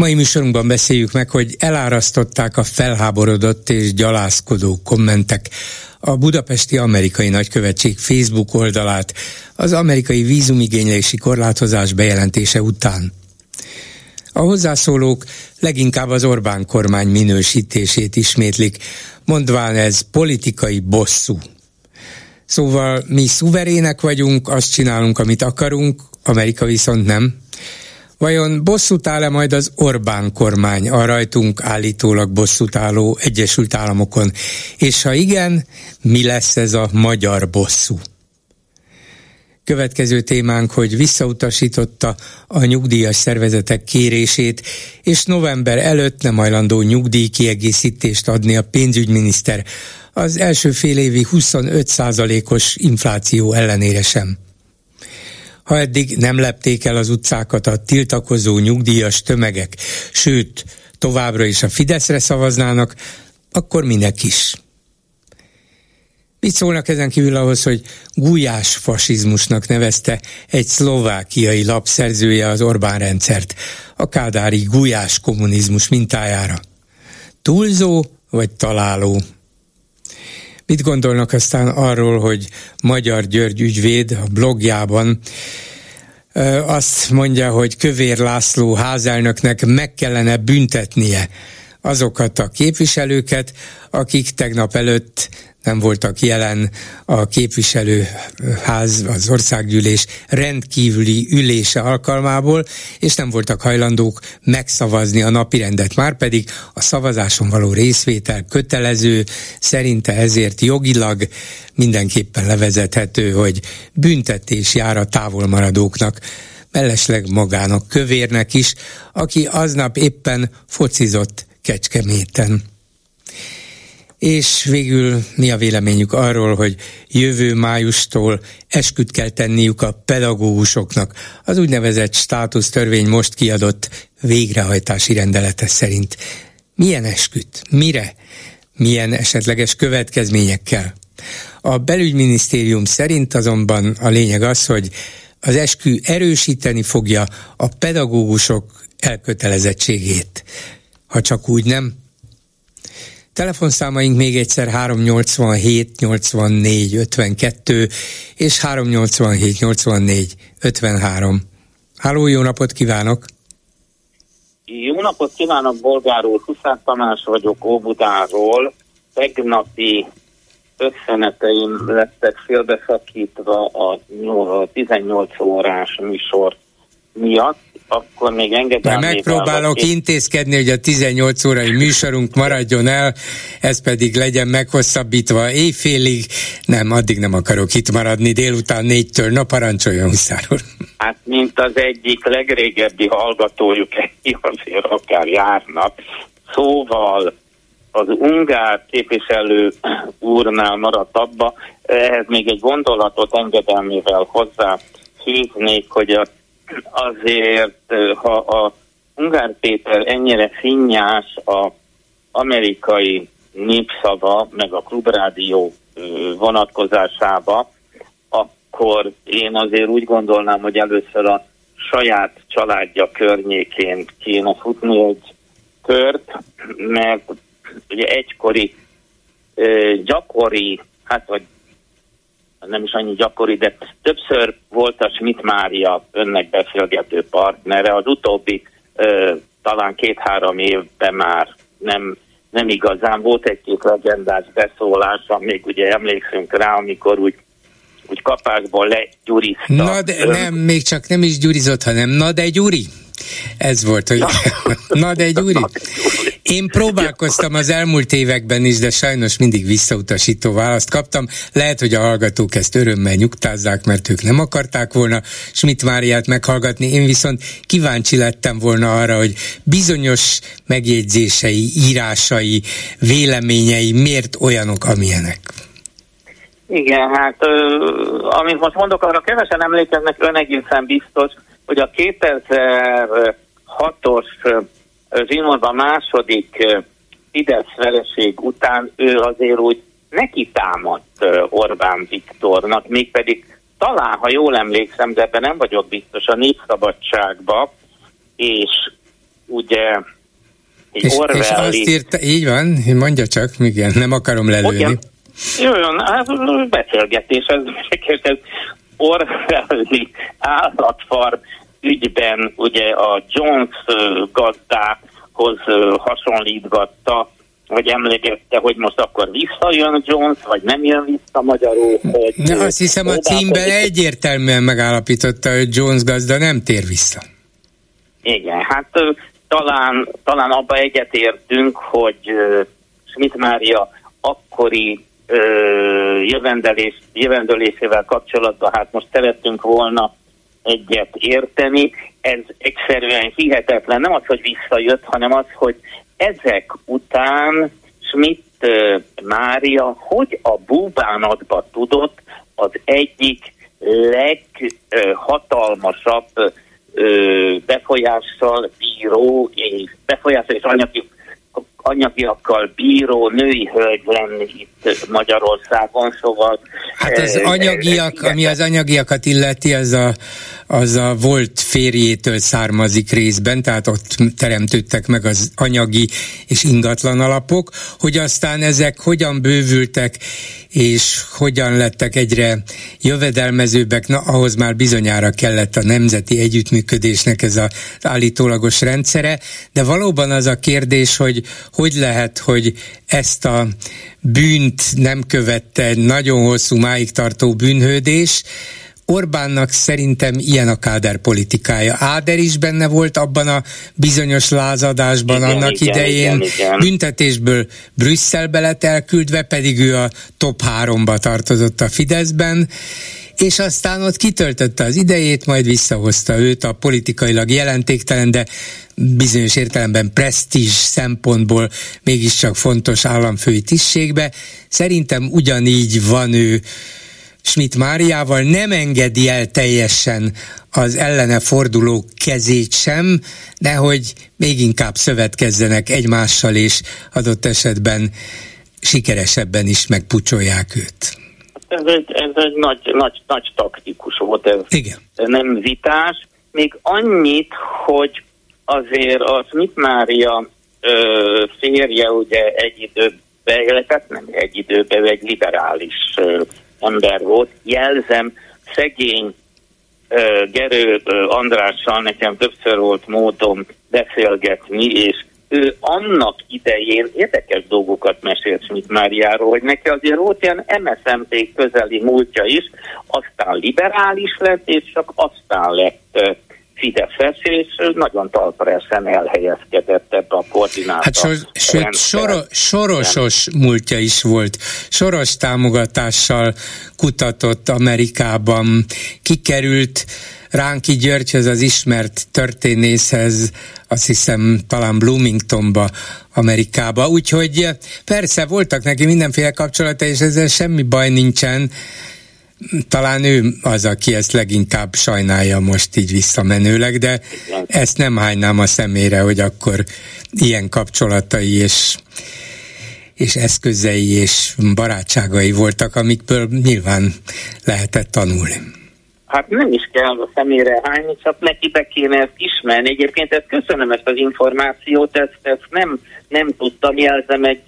Mai műsorunkban beszéljük meg, hogy elárasztották a felháborodott és gyalászkodó kommentek a budapesti amerikai nagykövetség Facebook oldalát az amerikai vízumigénylési korlátozás bejelentése után. A hozzászólók leginkább az Orbán kormány minősítését ismétlik, mondván ez politikai bosszú. Szóval mi szuverének vagyunk, azt csinálunk, amit akarunk, Amerika viszont nem. Vajon bosszút áll-e majd az Orbán kormány a rajtunk állítólag bosszút álló Egyesült Államokon? És ha igen, mi lesz ez a magyar bosszú? Következő témánk, hogy visszautasította a nyugdíjas szervezetek kérését, és november előtt nem hajlandó nyugdíjkiegészítést adni a pénzügyminiszter az első fél évi 25%-os infláció ellenére sem. Ha eddig nem lepték el az utcákat a tiltakozó nyugdíjas tömegek, sőt, továbbra is a Fideszre szavaznának, akkor minek is. Mit szólnak ezen kívül ahhoz, hogy gulyás fasizmusnak nevezte egy szlovákiai lap szerzője az Orbán rendszert, a kádári gulyás kommunizmus mintájára? Túlzó vagy találó? Mit gondolnak aztán arról, hogy Magyar György ügyvéd a blogjában azt mondja, hogy Kövér László házelnöknek meg kellene büntetnie azokat a képviselőket, akik tegnap előtt nem voltak jelen a képviselőház, az országgyűlés rendkívüli ülése alkalmából, és nem voltak hajlandók megszavazni a napirendet. Márpedig a szavazáson való részvétel kötelező, szerinte ezért jogilag mindenképpen levezethető, hogy büntetés jár a távolmaradóknak mellesleg magának kövérnek is, aki aznap éppen focizott Kecskeméten. És végül mi a véleményük arról, hogy jövő májustól esküt kell tenniük a pedagógusoknak. Az úgynevezett státusztörvény most kiadott végrehajtási rendelete szerint. Milyen esküt? Mire? Milyen esetleges következményekkel? A belügyminisztérium szerint azonban a lényeg az, hogy az eskü erősíteni fogja a pedagógusok elkötelezettségét. Ha csak úgy nem, Telefonszámaink még egyszer 387 84 52 és 387 84 53. Háló, jó napot kívánok! Jó napot kívánok, Bolgár úr! Huszár Tamás vagyok Óbudáról. Tegnapi összeneteim lettek félbeszakítva a 18 órás műsor miatt, akkor még engedem. Megpróbálok valaki. intézkedni, hogy a 18 órai műsorunk maradjon el, ez pedig legyen meghosszabbítva éjfélig. Nem, addig nem akarok itt maradni, délután négytől, na parancsoljon Huszár úr. Hát, mint az egyik legrégebbi hallgatójuk, azért akár járnak. Szóval az ungár képviselő úrnál maradt abba, ehhez még egy gondolatot engedelmével hozzá fűznék, hogy a azért, ha a Ungár Péter ennyire finnyás a amerikai népszava, meg a klubrádió vonatkozásába, akkor én azért úgy gondolnám, hogy először a saját családja környékén kéne futni egy kört, mert ugye egykori gyakori, hát vagy nem is annyi gyakori, de többször volt a Schmidt Mária önnek beszélgető partnere, az utóbbi ö, talán két-három évben már nem, nem igazán volt egy-két legendás beszólása, még ugye emlékszünk rá, amikor úgy úgy kapásból legyurizta. Na de ön. nem, még csak nem is gyurizott, hanem na de gyuri. Ez volt, hogy na de egy úri. Én próbálkoztam az elmúlt években is, de sajnos mindig visszautasító választ kaptam. Lehet, hogy a hallgatók ezt örömmel nyugtázzák, mert ők nem akarták volna Schmidt Máriát meghallgatni. Én viszont kíváncsi lettem volna arra, hogy bizonyos megjegyzései, írásai, véleményei miért olyanok, amilyenek. Igen, hát amit most mondok, arra kevesen emlékeznek, ön egészen biztos, hogy a 2006-os Zsinórban második Fidesz vereség után ő azért úgy neki támadt Orbán Viktornak, mégpedig talán, ha jól emlékszem, de ebben nem vagyok biztos, a népszabadságba, és ugye egy és, Orwelli... és azt írta, így van, mondja csak, igen, nem akarom lelőni. Igen. Jöjjön, hát beszélgetés, ez, ez Orwelli állatfarm ügyben ugye a Jones gazdához hasonlítgatta, hogy emlegette, hogy most akkor visszajön Jones, vagy nem jön vissza magyarul. Hogy De azt hiszem a címben egyértelműen megállapította, hogy Jones gazda nem tér vissza. Igen, hát talán, talán abba egyetértünk, hogy Schmidt Mária akkori jövendelés, jövendelésével kapcsolatban hát most szerettünk volna egyet érteni. Ez egyszerűen hihetetlen. Nem az, hogy visszajött, hanem az, hogy ezek után Schmidt Mária hogy a búbánatba tudott az egyik leghatalmasabb befolyással bíró és befolyással és anyagiakkal bíró női hölgy lenni itt Magyarországon, szóval... Hát az anyagiak, ami az anyagiakat illeti, az a, az a volt férjétől származik részben, tehát ott teremtődtek meg az anyagi és ingatlan alapok, hogy aztán ezek hogyan bővültek, és hogyan lettek egyre jövedelmezőbbek, na ahhoz már bizonyára kellett a nemzeti együttműködésnek ez az állítólagos rendszere, de valóban az a kérdés, hogy hogy lehet, hogy ezt a bűnt nem követte egy nagyon hosszú máig tartó bűnhődés, Orbánnak szerintem ilyen a káder politikája. Áder is benne volt abban a bizonyos lázadásban igen, annak igen, idején. Igen, igen. Büntetésből Brüsszelbe lett elküldve, pedig ő a top háromba tartozott a Fideszben és aztán ott kitöltötte az idejét, majd visszahozta őt a politikailag jelentéktelen, de bizonyos értelemben presztízs szempontból mégiscsak fontos államfői tisztségbe. Szerintem ugyanígy van ő Schmidt Máriával, nem engedi el teljesen az ellene forduló kezét sem, de hogy még inkább szövetkezzenek egymással, és adott esetben sikeresebben is megpucsolják őt. Ez egy, ez egy nagy, nagy, nagy taktikus volt, ez Igen. nem vitás. Még annyit, hogy azért az Schmidt Mária ö, férje ugye egy időben, illetve nem egy időben, egy liberális ö, ember volt. Jelzem, szegény ö, Gerő ö, Andrással nekem többször volt módom beszélgetni, és ő annak idején érdekes dolgokat mesélt Schmidt Máriáról, hogy neki azért volt ilyen MSZMP közeli múltja is, aztán liberális lett, és csak aztán lett Fideszes, és nagyon talpresen elhelyezkedett ebbe a koordinátor. Hát sor, sőt, soro, sorosos múltja is volt. Soros támogatással kutatott Amerikában, kikerült Ránki Györgyhöz, az ismert történészhez, azt hiszem talán Bloomingtonba, Amerikába. Úgyhogy persze voltak neki mindenféle kapcsolata, és ezzel semmi baj nincsen, talán ő az, aki ezt leginkább sajnálja most így visszamenőleg, de ezt nem hánynám a szemére, hogy akkor ilyen kapcsolatai és és eszközei és barátságai voltak, amikből nyilván lehetett tanulni. Hát nem is kell a szemére hányni, csak neki be kéne ezt ismerni. Egyébként ezt köszönöm ezt az információt, ezt, ezt nem, nem tudtam, jelzem egy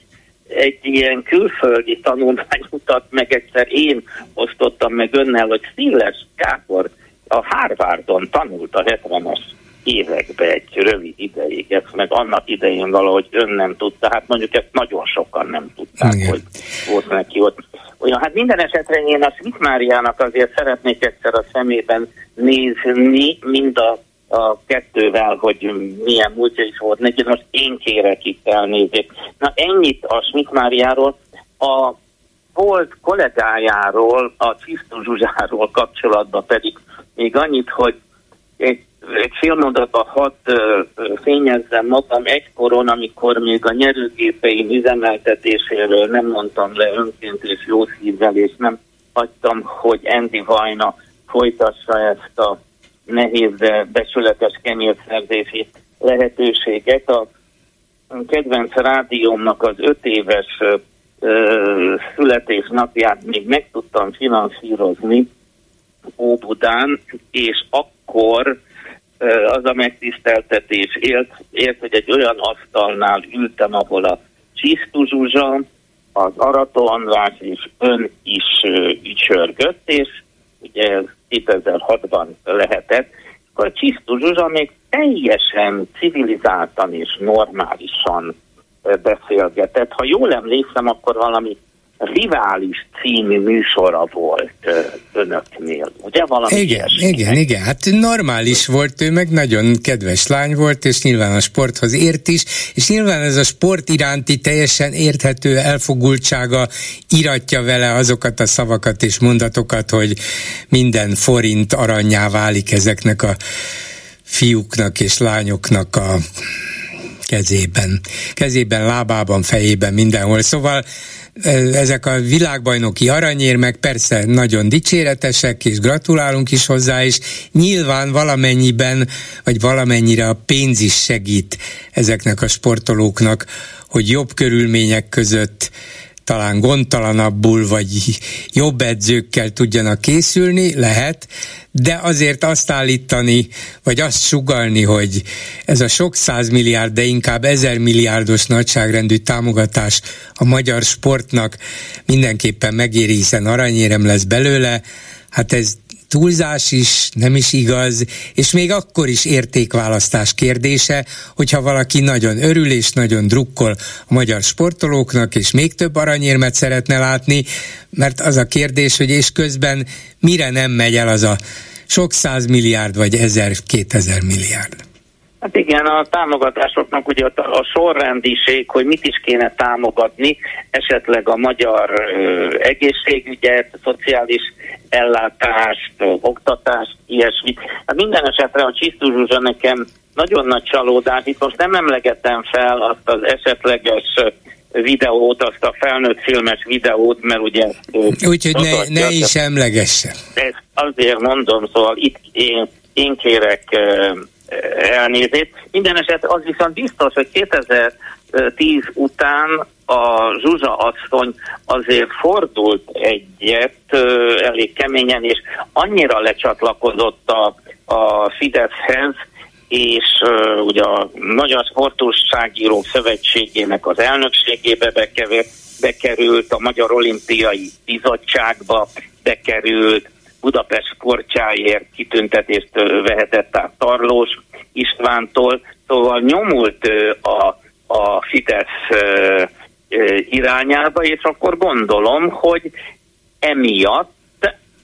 egy ilyen külföldi tanulmány mutat meg, egyszer én osztottam meg önnel, hogy Szilles Kápor a Harvardon tanult a 70-es évekbe egy rövid ideig, ezt meg annak idején valahogy ön nem tudta, hát mondjuk ezt nagyon sokan nem tudták, Igen. hogy volt neki ott. Olyan, hát minden esetre én a Schmidt Máriának azért szeretnék egyszer a szemében nézni, mind a a kettővel, hogy milyen múltja is volt neki, most én kérek itt elnézést. Na ennyit a Schmidt Máriáról. A volt kollégájáról, a Csisztó Zsuzsáról kapcsolatban pedig még annyit, hogy egy, egy fél mondatban hadd fényezzem magam egykoron, amikor még a nyerőgépeim üzemeltetéséről nem mondtam le önként és jó szívvel, és nem hagytam, hogy Andy Vajna folytassa ezt a nehéz, de becsületes kenyérszerzési lehetőséget. A kedvenc rádiómnak az öt éves ö, születésnapját még meg tudtam finanszírozni Óbudán, és akkor ö, az a megtiszteltetés élt, élt, hogy egy olyan asztalnál ültem, ahol a Csisztu Zsuzsa, az Arató András és ön is ücsörgött, és ugye 2006-ban lehetett, akkor Csisztu Zsuzsa még teljesen civilizáltan és normálisan beszélgetett. Ha jól emlékszem, akkor valami rivális című műsora volt önöknél, ugye? Valami igen, ilyesmi. igen, igen. Hát normális volt ő, meg nagyon kedves lány volt, és nyilván a sporthoz ért is, és nyilván ez a sport iránti teljesen érthető elfogultsága iratja vele azokat a szavakat és mondatokat, hogy minden forint aranyá válik ezeknek a fiúknak és lányoknak a kezében, kezében, lábában, fejében, mindenhol. Szóval ezek a világbajnoki aranyérmek persze nagyon dicséretesek, és gratulálunk is hozzá, és nyilván valamennyiben, vagy valamennyire a pénz is segít ezeknek a sportolóknak, hogy jobb körülmények között talán gondtalanabbul, vagy jobb edzőkkel tudjanak készülni, lehet, de azért azt állítani, vagy azt sugalni, hogy ez a sok százmilliárd, de inkább ezer milliárdos nagyságrendű támogatás a magyar sportnak mindenképpen megéri, hiszen aranyérem lesz belőle, hát ez túlzás is, nem is igaz, és még akkor is értékválasztás kérdése, hogyha valaki nagyon örül és nagyon drukkol a magyar sportolóknak, és még több aranyérmet szeretne látni, mert az a kérdés, hogy és közben mire nem megy el az a sok száz milliárd vagy ezer, kétezer milliárd. Hát igen, a támogatásoknak ugye a sorrendiség, hogy mit is kéne támogatni, esetleg a magyar ö, egészségügyet, szociális ellátást, ö, oktatást, ilyesmit. Hát minden esetre a Csisztú Zsuzsa nekem nagyon nagy csalódás. Itt most nem emlegettem fel azt az esetleges videót, azt a felnőtt filmes videót, mert ugye... Úgyhogy ne, ne is emlegesse. Ezt azért mondom, szóval itt én, én kérek elnézést. Minden eset az viszont biztos, hogy 2010 után a Zsuzsa asszony azért fordult egyet elég keményen, és annyira lecsatlakozott a, a Fideszhez, és uh, ugye a Magyar Sportúságírók Szövetségének az elnökségébe bekerült, bekerült, a Magyar Olimpiai Bizottságba bekerült, Budapest sportjáért kitüntetést vehetett át Tarlós Istvántól, szóval nyomult a, a Fidesz irányába, és akkor gondolom, hogy emiatt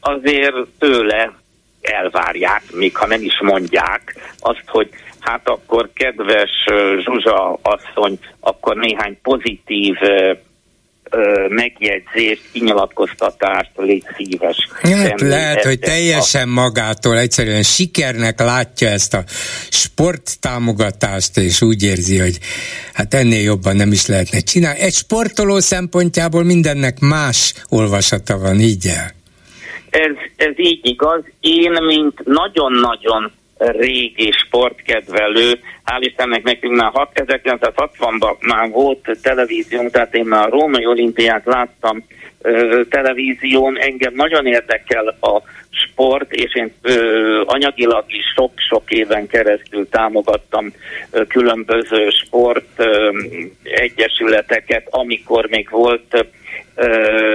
azért tőle elvárják, még ha nem is mondják, azt, hogy hát akkor kedves Zsuzsa asszony, akkor néhány pozitív megjegyzést, kinyilatkoztatást, légy szíves. Hát lehet, hogy teljesen a... magától egyszerűen sikernek látja ezt a sporttámogatást, és úgy érzi, hogy hát ennél jobban nem is lehetne csinálni. Egy sportoló szempontjából mindennek más olvasata van, így el. Ez, ez így igaz. Én, mint nagyon-nagyon régi sportkedvelő, hál' Istennek nekünk már 1960-ban már volt televíziónk, tehát én már a római olimpiát láttam ö, televízión, engem nagyon érdekel a sport, és én ö, anyagilag is sok-sok éven keresztül támogattam ö, különböző sport ö, egyesületeket, amikor még volt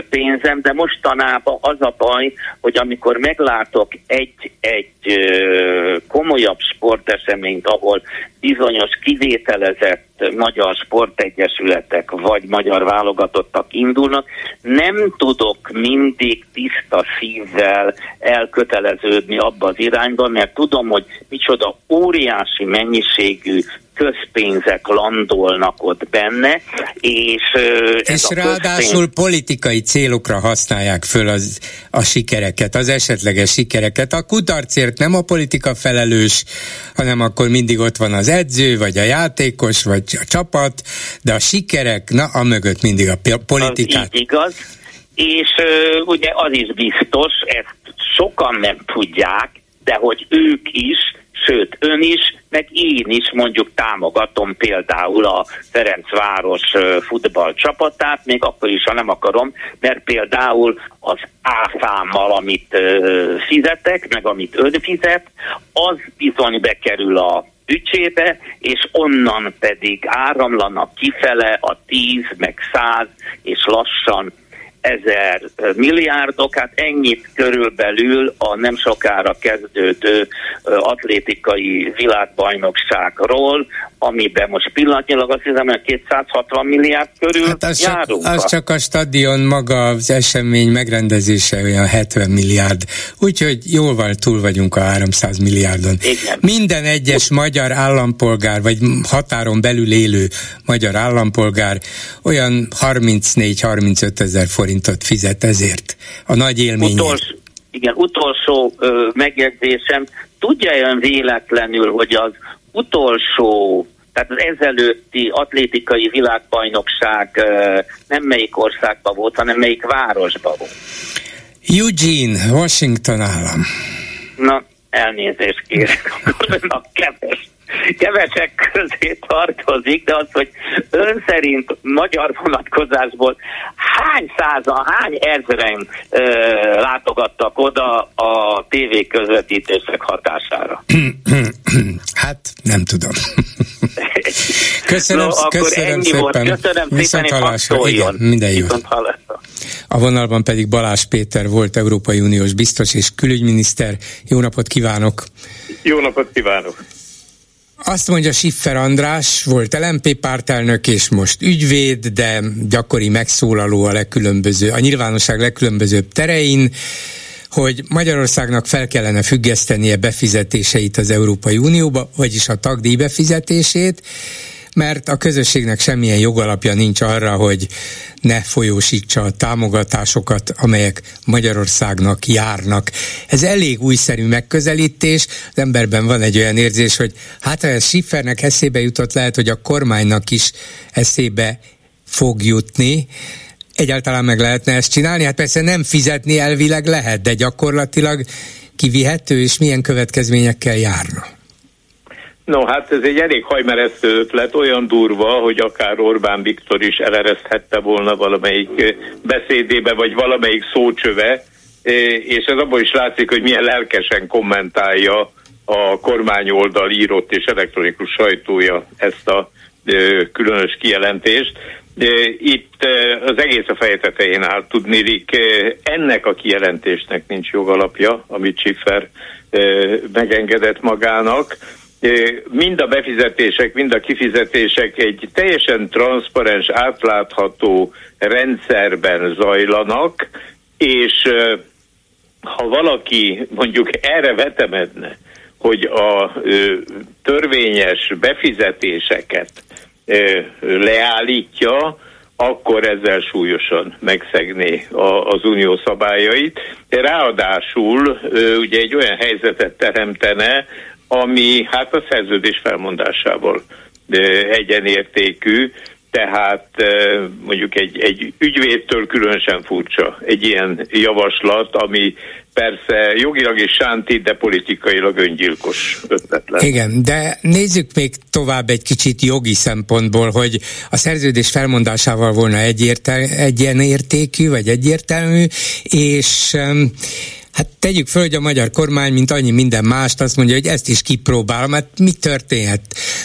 pénzem, de mostanában az a baj, hogy amikor meglátok egy-egy komolyabb sporteseményt, ahol bizonyos kivételezett magyar sportegyesületek vagy magyar válogatottak indulnak, nem tudok mindig tiszta szívvel elköteleződni abba az irányba, mert tudom, hogy micsoda óriási mennyiségű közpénzek landolnak ott benne, és... És ráadásul közpénz... politikai célokra használják föl az, a sikereket, az esetleges sikereket. A kudarcért nem a politika felelős, hanem akkor mindig ott van az edző, vagy a játékos, vagy a csapat, de a sikerek, na, a mögött mindig a politikát. Az így igaz, és uh, ugye az is biztos, ezt sokan nem tudják, de hogy ők is sőt ön is, meg én is mondjuk támogatom például a Ferencváros futballcsapatát, még akkor is, ha nem akarom, mert például az áfámmal, amit fizetek, meg amit ön fizet, az bizony bekerül a bücsébe, és onnan pedig áramlanak kifele a 10, meg 100, és lassan ezer milliárdok, hát ennyit körülbelül a nem sokára kezdődő atlétikai világbajnokságról, amiben most pillanatnyilag azt hiszem, hogy 260 milliárd körül hát az járunk. Csak, az csak a stadion maga az esemény megrendezése olyan 70 milliárd, úgyhogy jóval túl vagyunk a 300 milliárdon. Igen. Minden egyes magyar állampolgár, vagy határon belül élő magyar állampolgár olyan 34-35 ezer forintot fizet ezért a nagy élmény. Utolsó, igen, utolsó ö, megjegyzésem, tudja olyan véletlenül, hogy az utolsó tehát az ezelőtti atlétikai világbajnokság nem melyik országban volt, hanem melyik városban volt. Eugene, Washington állam. Na, elnézést kérek, akkor a keves kevesek közé tartozik, de az, hogy ön szerint magyar vonatkozásból hány százan, hány ezeren ö, látogattak oda a tévé közvetítések hatására? hát nem tudom. köszönöm, no, köszönöm ennyi szépen. Volt. Köszönöm Viszont szépen, hallásra. Igen, minden jó. A vonalban pedig Balázs Péter volt Európai Uniós biztos és külügyminiszter. Jó napot kívánok! Jó napot kívánok! Azt mondja Siffer András, volt LMP pártelnök és most ügyvéd, de gyakori megszólaló a legkülönböző, a nyilvánosság legkülönbözőbb terein, hogy Magyarországnak fel kellene függesztenie befizetéseit az Európai Unióba, vagyis a tagdíj befizetését, mert a közösségnek semmilyen jogalapja nincs arra, hogy ne folyósítsa a támogatásokat, amelyek Magyarországnak járnak. Ez elég újszerű megközelítés, az emberben van egy olyan érzés, hogy hát ha ez Schiffernek eszébe jutott, lehet, hogy a kormánynak is eszébe fog jutni, egyáltalán meg lehetne ezt csinálni? Hát persze nem fizetni elvileg lehet, de gyakorlatilag kivihető, és milyen következményekkel járna? No, hát ez egy elég hajmeresztő ötlet, olyan durva, hogy akár Orbán Viktor is elereszthette volna valamelyik beszédébe, vagy valamelyik szócsöve, és ez abból is látszik, hogy milyen lelkesen kommentálja a kormányoldal írott és elektronikus sajtója ezt a különös kijelentést. Itt az egész a feje tetején áll tudnélik, ennek a kijelentésnek nincs jogalapja, amit Schiffer megengedett magának mind a befizetések, mind a kifizetések egy teljesen transzparens, átlátható rendszerben zajlanak, és ha valaki mondjuk erre vetemedne, hogy a törvényes befizetéseket leállítja, akkor ezzel súlyosan megszegné az unió szabályait. Ráadásul ugye egy olyan helyzetet teremtene, ami hát a szerződés felmondásával egyenértékű, tehát mondjuk egy, egy ügyvédtől különösen furcsa egy ilyen javaslat, ami persze jogilag is sánti, de politikailag öngyilkos ötletlen. Igen, de nézzük még tovább egy kicsit jogi szempontból, hogy a szerződés felmondásával volna egyértel- egyenértékű, vagy egyértelmű, és Hát tegyük föl, hogy a magyar kormány, mint annyi minden mást, azt mondja, hogy ezt is kipróbálom, hát mi történhet?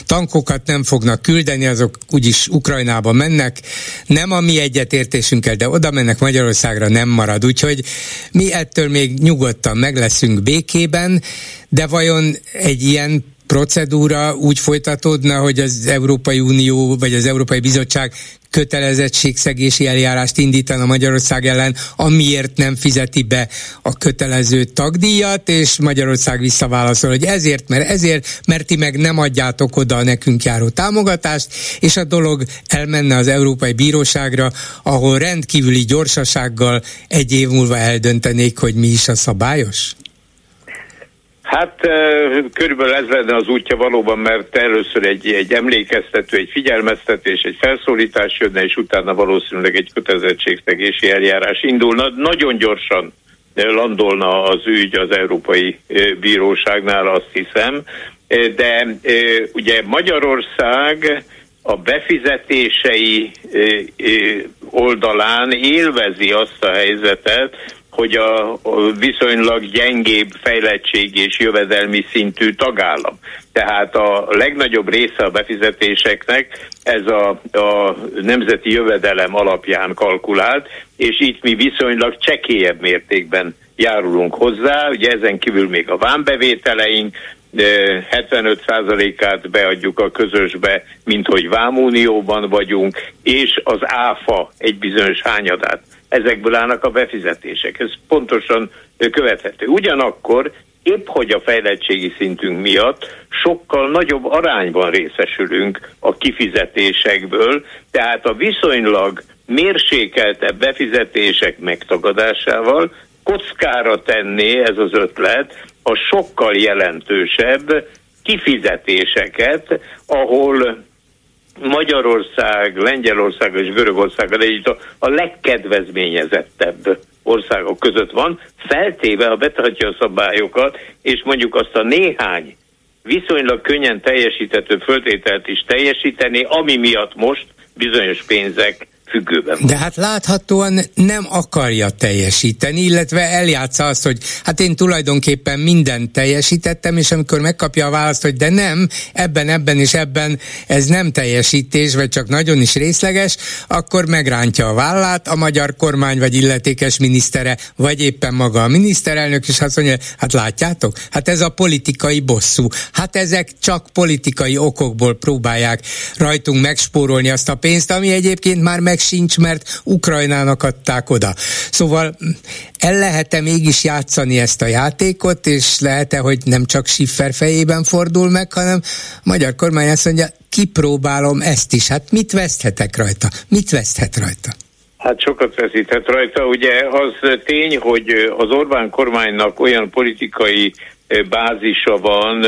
Tankokat nem fognak küldeni, azok úgyis Ukrajnába mennek, nem a mi egyetértésünkkel, de oda mennek Magyarországra, nem marad. Úgyhogy mi ettől még nyugodtan meg leszünk békében, de vajon egy ilyen procedúra úgy folytatódna, hogy az Európai Unió vagy az Európai Bizottság kötelezettségszegési eljárást indítana Magyarország ellen, amiért nem fizeti be a kötelező tagdíjat, és Magyarország visszaválaszol, hogy ezért, mert ezért, mert ti meg nem adjátok oda a nekünk járó támogatást, és a dolog elmenne az Európai Bíróságra, ahol rendkívüli gyorsasággal egy év múlva eldöntenék, hogy mi is a szabályos? Hát körülbelül ez lenne az útja valóban, mert először egy, egy emlékeztető, egy figyelmeztetés, egy felszólítás jönne, és utána valószínűleg egy kötelezettségszegési eljárás indulna. Nagyon gyorsan landolna az ügy az Európai Bíróságnál, azt hiszem. De ugye Magyarország a befizetései oldalán élvezi azt a helyzetet, hogy a viszonylag gyengébb fejlettség és jövedelmi szintű tagállam. Tehát a legnagyobb része a befizetéseknek ez a, a nemzeti jövedelem alapján kalkulált, és itt mi viszonylag csekélyebb mértékben járulunk hozzá, ugye ezen kívül még a vámbevételeink, 75%-át beadjuk a közösbe, mint hogy vámunióban vagyunk, és az áfa egy bizonyos hányadát ezekből állnak a befizetések. Ez pontosan követhető. Ugyanakkor épp hogy a fejlettségi szintünk miatt sokkal nagyobb arányban részesülünk a kifizetésekből, tehát a viszonylag mérsékeltebb befizetések megtagadásával kockára tenné ez az ötlet a sokkal jelentősebb kifizetéseket, ahol Magyarország, Lengyelország és Görögország együtt a, a legkedvezményezettebb országok között van, feltéve, ha betartja a szabályokat, és mondjuk azt a néhány viszonylag könnyen teljesíthető föltételt is teljesíteni, ami miatt most bizonyos pénzek függőben van. De hát láthatóan nem akarja teljesíteni, illetve eljátsza azt, hogy hát én tulajdonképpen mindent teljesítettem, és amikor megkapja a választ, hogy de nem, ebben, ebben és ebben ez nem teljesítés, vagy csak nagyon is részleges, akkor megrántja a vállát a magyar kormány, vagy illetékes minisztere, vagy éppen maga a miniszterelnök, és azt mondja, hát látjátok, hát ez a politikai bosszú. Hát ezek csak politikai okokból próbálják rajtunk megspórolni azt a pénzt, ami egyébként már meg meg sincs, mert Ukrajnának adták oda. Szóval el lehet-e mégis játszani ezt a játékot, és lehet-e, hogy nem csak Schiffer fejében fordul meg, hanem a magyar kormány azt mondja, kipróbálom ezt is. Hát mit veszthetek rajta? Mit veszthet rajta? Hát sokat veszíthet rajta. Ugye az tény, hogy az Orbán kormánynak olyan politikai bázisa van,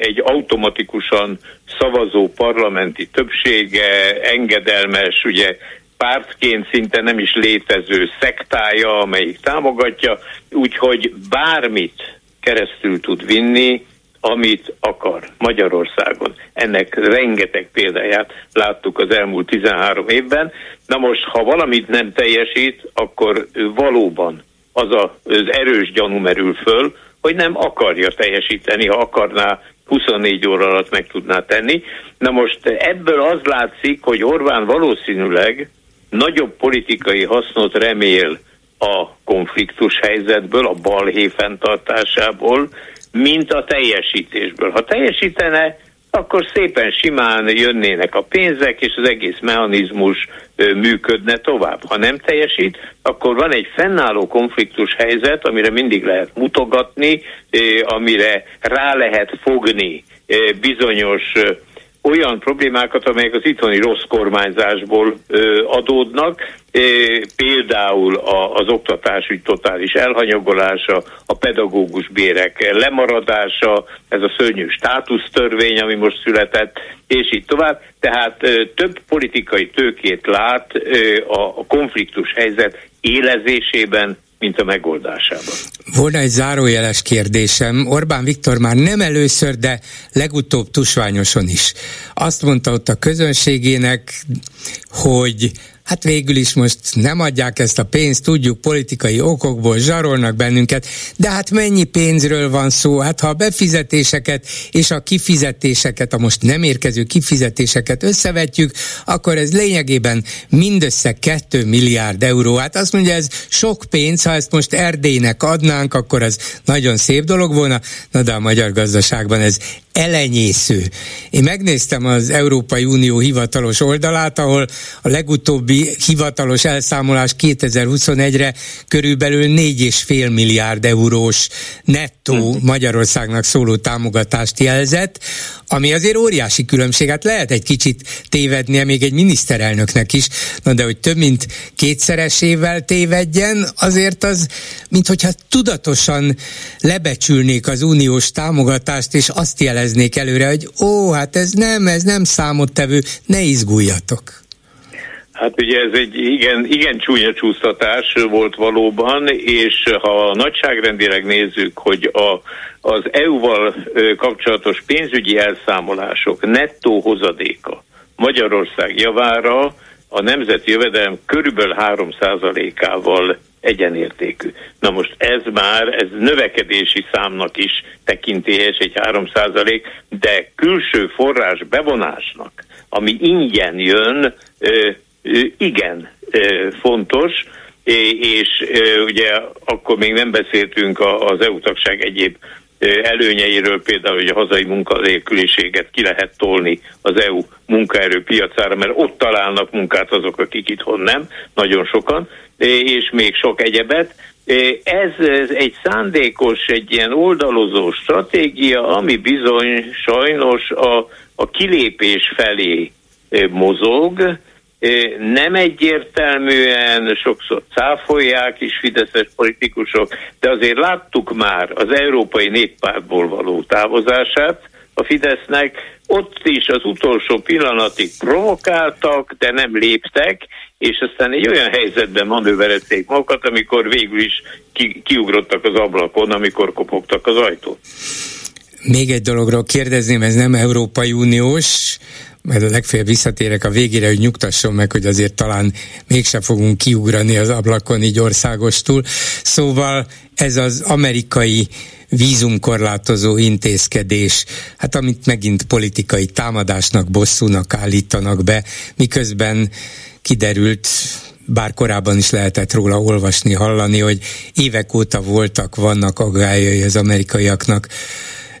egy automatikusan szavazó parlamenti többsége, engedelmes, ugye pártként szinte nem is létező szektája, amelyik támogatja, úgyhogy bármit keresztül tud vinni, amit akar Magyarországon. Ennek rengeteg példáját láttuk az elmúlt 13 évben. Na most, ha valamit nem teljesít, akkor valóban az a, az erős gyanú merül föl, hogy nem akarja teljesíteni, ha akarná 24 óra alatt meg tudná tenni. Na most ebből az látszik, hogy Orbán valószínűleg nagyobb politikai hasznot remél a konfliktus helyzetből, a balhé fenntartásából, mint a teljesítésből. Ha teljesítene, akkor szépen simán jönnének a pénzek, és az egész mechanizmus működne tovább. Ha nem teljesít, akkor van egy fennálló konfliktus helyzet, amire mindig lehet mutogatni, amire rá lehet fogni bizonyos olyan problémákat, amelyek az itthoni rossz kormányzásból ö, adódnak, e, például a, az oktatás totális elhanyagolása, a pedagógus bérek lemaradása, ez a szörnyű státusztörvény, ami most született, és így tovább. Tehát ö, több politikai tőkét lát ö, a, a konfliktus helyzet élezésében, mint a megoldásában. Volna egy zárójeles kérdésem. Orbán Viktor már nem először, de legutóbb tusványoson is. Azt mondta ott a közönségének, hogy hát végül is most nem adják ezt a pénzt, tudjuk, politikai okokból zsarolnak bennünket, de hát mennyi pénzről van szó? Hát ha a befizetéseket és a kifizetéseket, a most nem érkező kifizetéseket összevetjük, akkor ez lényegében mindössze 2 milliárd euró. Hát azt mondja, ez sok pénz, ha ezt most Erdélynek adnánk, akkor az nagyon szép dolog volna, na de a magyar gazdaságban ez elenyésző. Én megnéztem az Európai Unió hivatalos oldalát, ahol a legutóbbi hivatalos elszámolás 2021-re körülbelül 4,5 milliárd eurós nettó hm. Magyarországnak szóló támogatást jelzett, ami azért óriási különbség. Hát lehet egy kicsit tévednie még egy miniszterelnöknek is, na de hogy több mint kétszeresével tévedjen, azért az, mint hogyha tudatosan lebecsülnék az uniós támogatást, és azt jeleznék előre, hogy ó, hát ez nem, ez nem számottevő, ne izguljatok. Hát ugye ez egy igen, igen csúnya csúsztatás volt valóban, és ha nagyságrendileg nézzük, hogy a, az EU-val kapcsolatos pénzügyi elszámolások nettó hozadéka Magyarország javára a nemzeti jövedelem körülbelül 3%-ával egyenértékű. Na most ez már, ez növekedési számnak is tekintélyes egy 3%, de külső forrás bevonásnak, ami ingyen jön, igen fontos, és ugye akkor még nem beszéltünk az EU tagság egyéb előnyeiről, például, hogy a hazai munkanélküliséget ki lehet tolni az EU munkaerőpiacára, mert ott találnak munkát azok, akik itthon nem, nagyon sokan, és még sok egyebet. Ez, egy szándékos, egy ilyen oldalozó stratégia, ami bizony sajnos a, a kilépés felé mozog, nem egyértelműen, sokszor cáfolják is fideszes politikusok, de azért láttuk már az Európai Néppártból való távozását a Fidesznek, ott is az utolsó pillanatig provokáltak, de nem léptek, és aztán egy olyan helyzetben manőverezték magukat, amikor végül is ki, kiugrottak az ablakon, amikor kopogtak az ajtó. Még egy dologról kérdezném, ez nem Európai Uniós, mert a legfeljebb visszatérek a végére, hogy nyugtasson meg, hogy azért talán mégsem fogunk kiugrani az ablakon így országostul. Szóval ez az amerikai vízumkorlátozó intézkedés, hát amit megint politikai támadásnak, bosszúnak állítanak be, miközben kiderült, bár korábban is lehetett róla olvasni, hallani, hogy évek óta voltak, vannak aggályai az amerikaiaknak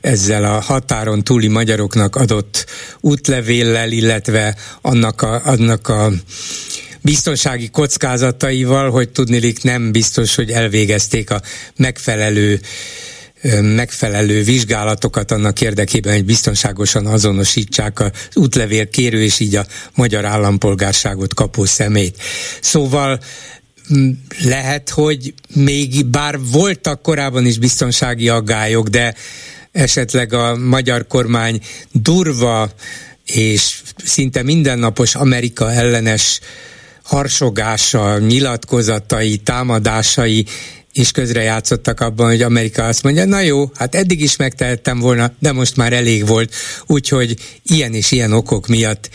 ezzel a határon túli magyaroknak adott útlevéllel, illetve annak a, annak a biztonsági kockázataival, hogy tudnilik nem biztos, hogy elvégezték a megfelelő megfelelő vizsgálatokat annak érdekében, hogy biztonságosan azonosítsák az útlevél kérő és így a magyar állampolgárságot kapó szemét. Szóval lehet, hogy még bár voltak korábban is biztonsági aggályok, de esetleg a magyar kormány durva és szinte mindennapos Amerika ellenes harsogása, nyilatkozatai, támadásai és közrejátszottak abban, hogy Amerika azt mondja, na jó, hát eddig is megtehettem volna, de most már elég volt, úgyhogy ilyen és ilyen okok miatt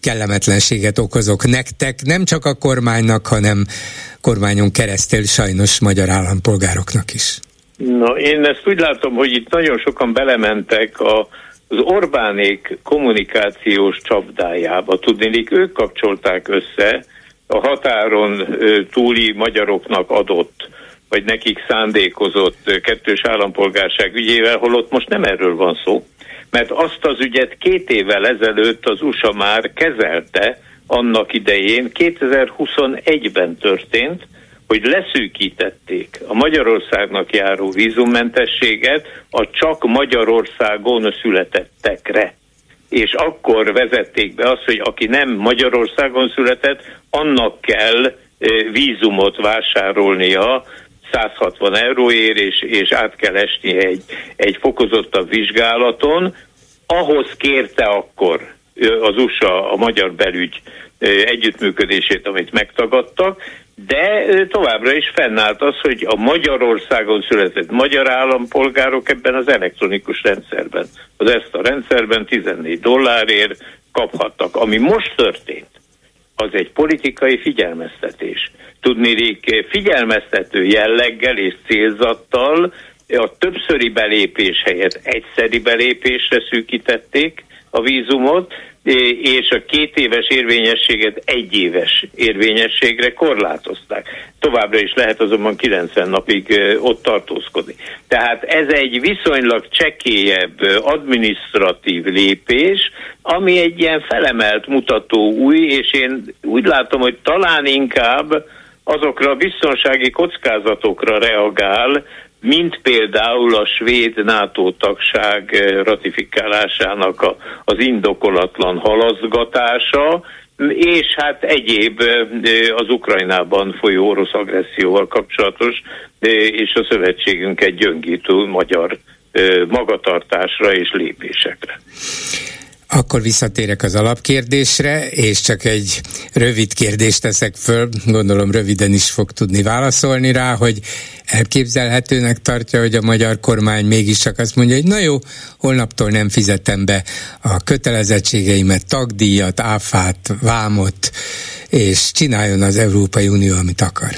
kellemetlenséget okozok nektek, nem csak a kormánynak, hanem kormányon keresztül sajnos magyar állampolgároknak is. No, én ezt úgy látom, hogy itt nagyon sokan belementek a, az Orbánék kommunikációs csapdájába. Tudnélik, ők kapcsolták össze a határon túli magyaroknak adott vagy nekik szándékozott kettős állampolgárság ügyével, holott most nem erről van szó, mert azt az ügyet két évvel ezelőtt az USA már kezelte annak idején, 2021-ben történt, hogy leszűkítették a Magyarországnak járó vízummentességet a csak Magyarországon születettekre. És akkor vezették be azt, hogy aki nem Magyarországon született, annak kell vízumot vásárolnia 160 euróért, és, és át kell esni egy, egy fokozottabb vizsgálaton. Ahhoz kérte akkor az USA a magyar belügy együttműködését, amit megtagadtak, de továbbra is fennállt az, hogy a Magyarországon született magyar állampolgárok ebben az elektronikus rendszerben, az ezt a rendszerben 14 dollárért kaphattak. Ami most történt, az egy politikai figyelmeztetés. Tudnék figyelmeztető jelleggel és célzattal a többszöri belépés helyett egyszeri belépésre szűkítették a vízumot, és a két éves érvényességet egy éves érvényességre korlátozták. Továbbra is lehet azonban 90 napig ott tartózkodni. Tehát ez egy viszonylag csekélyebb administratív lépés, ami egy ilyen felemelt mutató új, és én úgy látom, hogy talán inkább azokra a biztonsági kockázatokra reagál, mint például a svéd NATO tagság eh, ratifikálásának az indokolatlan halaszgatása, és hát egyéb eh, az Ukrajnában folyó orosz agresszióval kapcsolatos, eh, és a szövetségünket gyöngítő magyar magatartásra és lépésekre. Akkor visszatérek az alapkérdésre, és csak egy rövid kérdést teszek föl, gondolom röviden is fog tudni válaszolni rá, hogy elképzelhetőnek tartja, hogy a magyar kormány mégiscsak azt mondja, hogy na jó, holnaptól nem fizetem be a kötelezettségeimet, tagdíjat, áfát, vámot, és csináljon az Európai Unió, amit akar.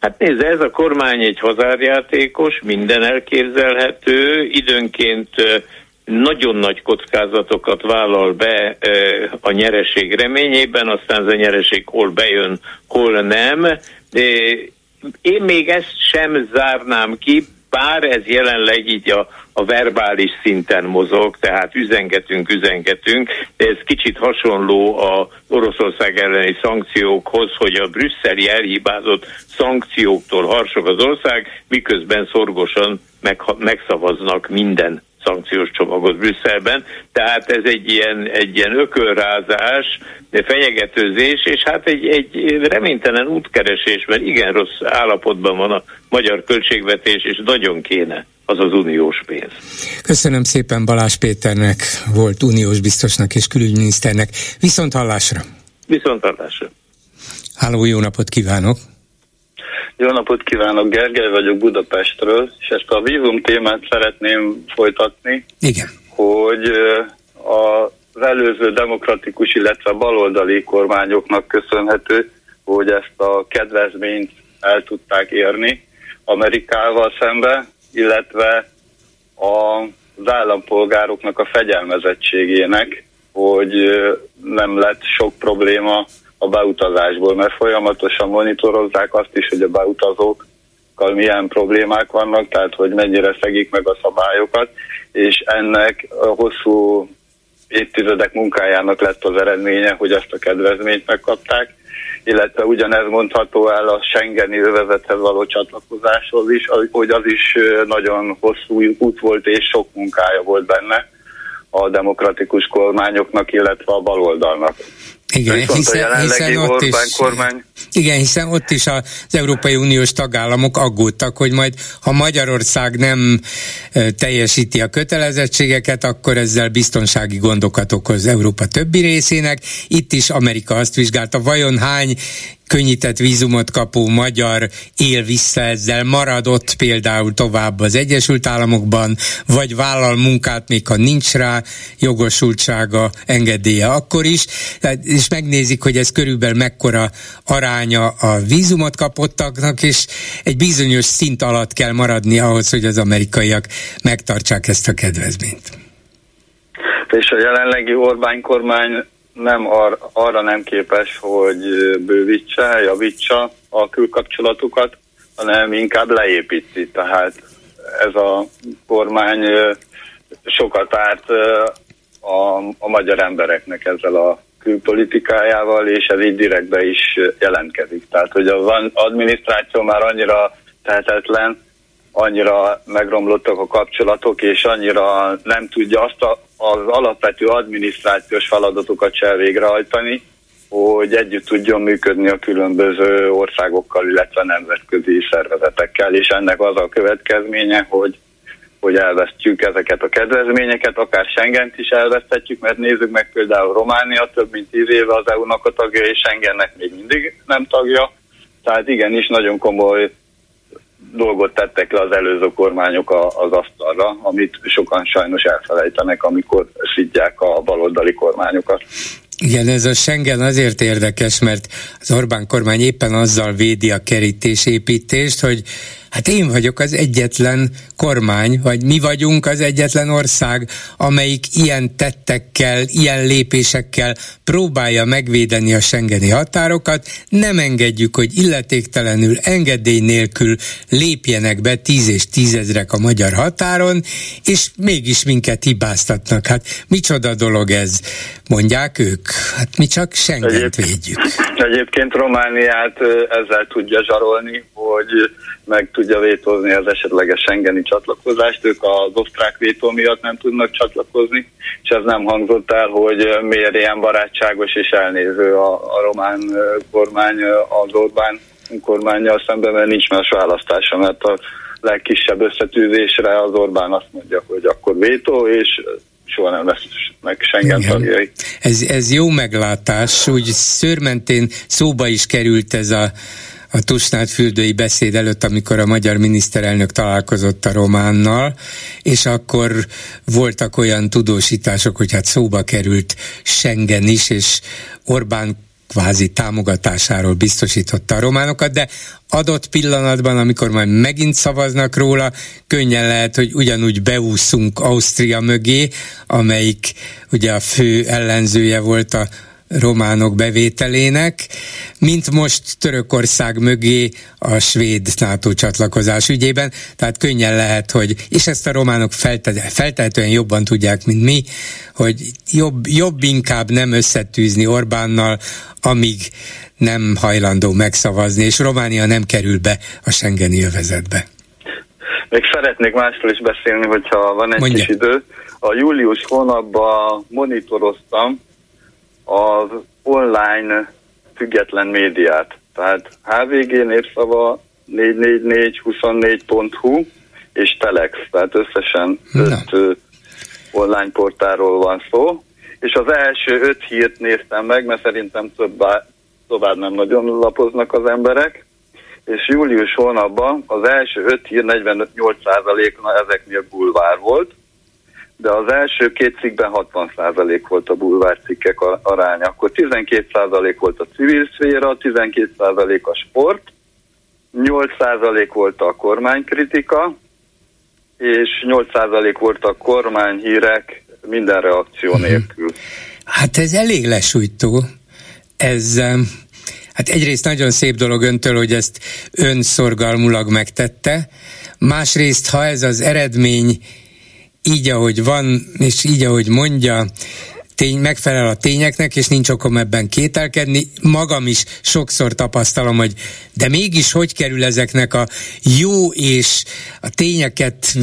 Hát nézd, ez a kormány egy hazárjátékos, minden elképzelhető, időnként nagyon nagy kockázatokat vállal be a nyereség reményében, aztán ez a nyereség hol bejön, hol nem. Én még ezt sem zárnám ki, bár ez jelenleg így a, a verbális szinten mozog, tehát üzengetünk, üzengetünk, de ez kicsit hasonló a Oroszország elleni szankciókhoz, hogy a brüsszeli elhibázott szankcióktól harsog az ország, miközben szorgosan meg, megszavaznak minden szankciós csomagot Brüsszelben, tehát ez egy ilyen, egy ilyen ökölrázás, fenyegetőzés, és hát egy, egy reménytelen útkeresésben igen rossz állapotban van a magyar költségvetés, és nagyon kéne az az uniós pénz. Köszönöm szépen Balázs Péternek, volt uniós biztosnak és külügyminiszternek. Viszont hallásra! Viszont hallásra! Háló, jó napot kívánok! Jó napot kívánok, Gergely vagyok Budapestről, és ezt a vízum témát szeretném folytatni. Igen. Hogy az előző demokratikus, illetve baloldali kormányoknak köszönhető, hogy ezt a kedvezményt el tudták érni Amerikával szembe, illetve az állampolgároknak a fegyelmezettségének, hogy nem lett sok probléma a beutazásból, mert folyamatosan monitorozzák azt is, hogy a beutazókkal milyen problémák vannak, tehát hogy mennyire szegik meg a szabályokat, és ennek a hosszú évtizedek munkájának lett az eredménye, hogy ezt a kedvezményt megkapták, illetve ugyanez mondható el a Schengeni övezethez való csatlakozáshoz is, hogy az is nagyon hosszú út volt és sok munkája volt benne a demokratikus kormányoknak, illetve a baloldalnak. Igen, hiszen, hiszen ott is, kormány. Igen, hiszen ott is az Európai Uniós tagállamok aggódtak, hogy majd ha Magyarország nem teljesíti a kötelezettségeket, akkor ezzel biztonsági gondokat okoz Európa többi részének. Itt is Amerika azt vizsgálta, vajon hány könnyített vízumot kapó magyar él vissza ezzel, maradott például tovább az Egyesült Államokban, vagy vállal munkát, még ha nincs rá jogosultsága, engedélye akkor is, és megnézik, hogy ez körülbelül mekkora aránya a vízumot kapottaknak, és egy bizonyos szint alatt kell maradni ahhoz, hogy az amerikaiak megtartsák ezt a kedvezményt. És a jelenlegi Orbán kormány nem ar, arra nem képes, hogy bővítse, javítsa a külkapcsolatokat, hanem inkább leépíti. Tehát ez a kormány sokat árt a, a magyar embereknek ezzel a külpolitikájával, és ez így direktbe is jelentkezik. Tehát, hogy az adminisztráció már annyira tehetetlen, annyira megromlottak a kapcsolatok, és annyira nem tudja azt a, az alapvető adminisztrációs feladatokat se végrehajtani, hogy együtt tudjon működni a különböző országokkal, illetve nemzetközi szervezetekkel, és ennek az a következménye, hogy hogy elvesztjük ezeket a kedvezményeket, akár Schengent is elveszthetjük, mert nézzük meg például Románia több mint tíz éve az EU-nak a tagja, és Schengennek még mindig nem tagja. Tehát igenis nagyon komoly dolgot tettek le az előző kormányok az asztalra, amit sokan sajnos elfelejtenek, amikor szidják a baloldali kormányokat. Igen, ez a Schengen azért érdekes, mert az Orbán kormány éppen azzal védi a kerítésépítést, hogy Hát én vagyok az egyetlen kormány, vagy mi vagyunk az egyetlen ország, amelyik ilyen tettekkel, ilyen lépésekkel próbálja megvédeni a Schengeni határokat. Nem engedjük, hogy illetéktelenül, engedély nélkül lépjenek be tíz és tízezrek a magyar határon, és mégis minket hibáztatnak. Hát micsoda dolog ez, mondják ők. Hát mi csak Schengent védjük. Egyébként Romániát ezzel tudja zsarolni, hogy meg tudja vétózni az esetleges Schengeni csatlakozást. Ők az osztrák vétó miatt nem tudnak csatlakozni, és ez nem hangzott el, hogy miért ilyen barátságos és elnéző a, a román kormány az Orbán kormányjal szemben, mert nincs más választása, mert a legkisebb összetűzésre az Orbán azt mondja, hogy akkor vétó, és soha nem lesz meg Schengen Igen. tagjai. Ez, ez jó meglátás, úgy szőrmentén szóba is került ez a a Tusnád fürdői beszéd előtt, amikor a magyar miniszterelnök találkozott a románnal, és akkor voltak olyan tudósítások, hogy hát szóba került Schengen is, és Orbán kvázi támogatásáról biztosította a románokat, de adott pillanatban, amikor majd megint szavaznak róla, könnyen lehet, hogy ugyanúgy beúszunk Ausztria mögé, amelyik ugye a fő ellenzője volt a románok bevételének, mint most Törökország mögé a svéd NATO csatlakozás ügyében, tehát könnyen lehet, hogy, és ezt a románok feltehetően jobban tudják, mint mi, hogy jobb, jobb inkább nem összetűzni Orbánnal, amíg nem hajlandó megszavazni, és Románia nem kerül be a Schengeni övezetbe. Még szeretnék másról is beszélni, hogyha van egy Mondja. kis idő. A július hónapban monitoroztam az online független médiát. Tehát HVG népszava 44424.hu és Telex, tehát összesen öt online portáról van szó. És az első öt hírt néztem meg, mert szerintem többá, tovább nem nagyon lapoznak az emberek. És július hónapban az első öt hír 48%-na ezeknél bulvár volt, de az első két cikkben 60% volt a bulvár cikkek aránya. Akkor 12% volt a civil szféra, 12% a sport, 8% volt a kormánykritika, és 8% volt a kormányhírek minden reakció mhm. nélkül. Hát ez elég lesújtó. Ez, hát egyrészt nagyon szép dolog öntől, hogy ezt önszorgalmulag megtette, másrészt, ha ez az eredmény így, ahogy van, és így, ahogy mondja, tény, megfelel a tényeknek, és nincs okom ebben kételkedni. Magam is sokszor tapasztalom, hogy de mégis hogy kerül ezeknek a jó és a tényeket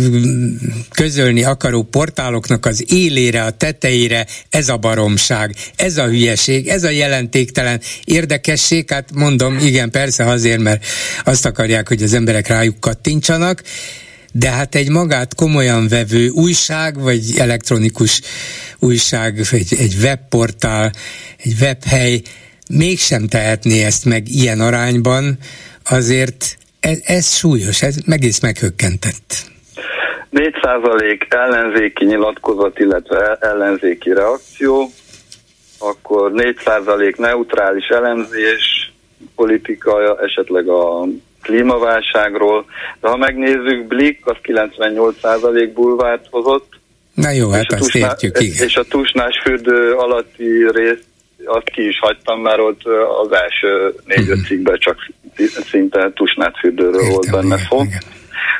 közölni akaró portáloknak az élére, a tetejére ez a baromság, ez a hülyeség, ez a jelentéktelen érdekesség. Hát mondom, igen, persze azért, mert azt akarják, hogy az emberek rájuk kattintsanak, de hát egy magát komolyan vevő újság, vagy elektronikus újság, egy, egy webportál, egy webhely mégsem tehetné ezt meg ilyen arányban, azért ez, ez súlyos, ez megész meghökkentett. 4% ellenzéki nyilatkozat, illetve ellenzéki reakció, akkor 4% neutrális elemzés, politika, esetleg a klímaválságról, de ha megnézzük, Blik az 98% bulvárt hozott. Na jó, hát azt tusná, értjük, igen. És a tusnás fürdő alatti részt azt ki is hagytam, mert ott az első négy-öt uh-huh. cikkben csak szinte tusnát fürdőről Értem, volt benne szó.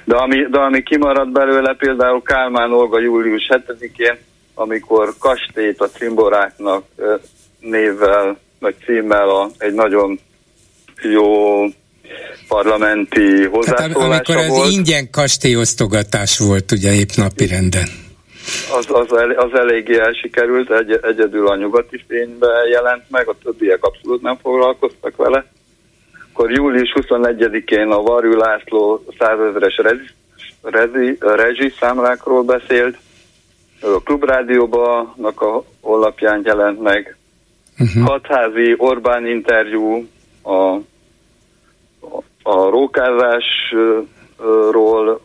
De ami, de ami kimaradt belőle, például Kálmán Olga július 7-én, amikor kastélyt a cimboráknak névvel, vagy címmel a, egy nagyon jó parlamenti hozzászólása Tehát amikor volt. az ingyen kastélyosztogatás volt ugye épp napi renden. Az, az, el, az eléggé elsikerült, egy, egyedül a nyugati fénybe jelent meg, a többiek abszolút nem foglalkoztak vele. Akkor július 21-én a Varjú László százezres rezi, rezi, rezsi számlákról beszélt, a Klubrádióban a honlapján jelent meg. Uh-huh. Hatházi Orbán interjú a a rókázásról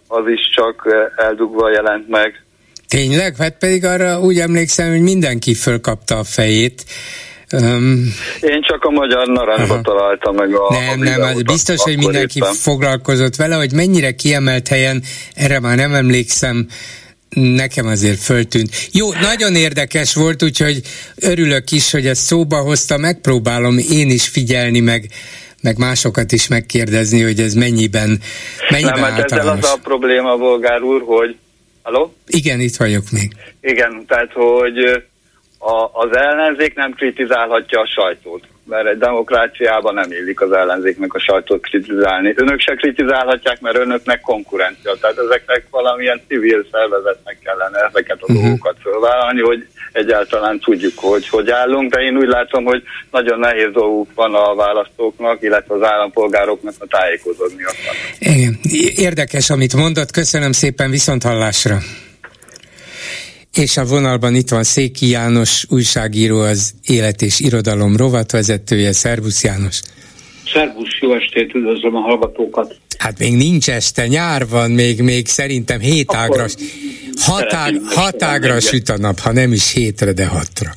az is csak eldugva jelent meg. Tényleg? Hát pedig arra úgy emlékszem, hogy mindenki fölkapta a fejét, Um, Én csak a magyar narancsba találtam meg a Nem, a nem, az biztos, hogy mindenki éppen. foglalkozott vele, hogy mennyire kiemelt helyen, erre már nem emlékszem, nekem azért föltűnt. Jó, nagyon érdekes volt, úgyhogy örülök is, hogy ezt szóba hozta, megpróbálom én is figyelni, meg meg másokat is megkérdezni, hogy ez mennyiben, mennyiben Nem, hát ezzel az a probléma, Bolgár úr, hogy... Halló? Igen, itt vagyok még. Igen, tehát, hogy a, az ellenzék nem kritizálhatja a sajtót mert egy demokráciában nem illik az ellenzéknek a sajtót kritizálni. Önök se kritizálhatják, mert önöknek konkurencia. Tehát ezeknek valamilyen civil szervezetnek kellene ezeket a uh-huh. dolgokat fölvállalni, hogy egyáltalán tudjuk, hogy hogy állunk, de én úgy látom, hogy nagyon nehéz dolguk van a választóknak, illetve az állampolgároknak a tájékozódni. Igen. Érdekes, amit mondott. Köszönöm szépen, viszont hallásra. És a vonalban itt van Széki János, újságíró, az Élet és Irodalom rovatvezetője. Szervusz János! Szervusz, jó estét, üdvözlöm a hallgatókat! Hát még nincs este, nyár van, még, még szerintem hét Akkor ágra, hatág, hatágra süt a nap, ha nem is hétre, de hatra.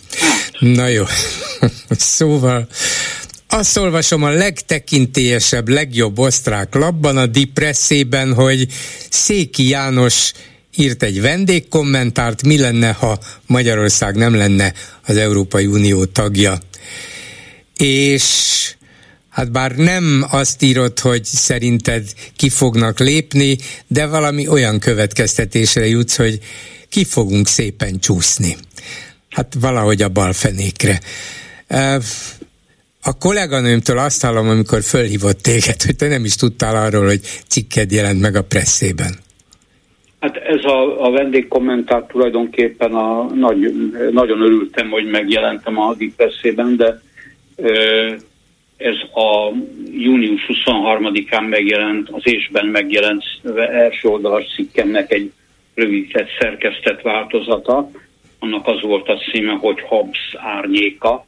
Na jó, szóval azt olvasom a legtekintélyesebb, legjobb osztrák labban, a Dipresszében, hogy Széki János írt egy vendégkommentárt, mi lenne, ha Magyarország nem lenne az Európai Unió tagja. És hát bár nem azt írott, hogy szerinted ki fognak lépni, de valami olyan következtetésre jutsz, hogy ki fogunk szépen csúszni. Hát valahogy a balfenékre. A kolléganőmtől azt hallom, amikor fölhívott téged, hogy te nem is tudtál arról, hogy cikked jelent meg a presszében. Hát ez a, a vendégkommentár tulajdonképpen a, nagy, nagyon örültem, hogy megjelentem a Dipresszében, de ez a június 23-án megjelent, az ésben megjelent első oldalas cikkemnek egy rövidített szerkesztett változata. Annak az volt a címe, hogy Hobbes árnyéka.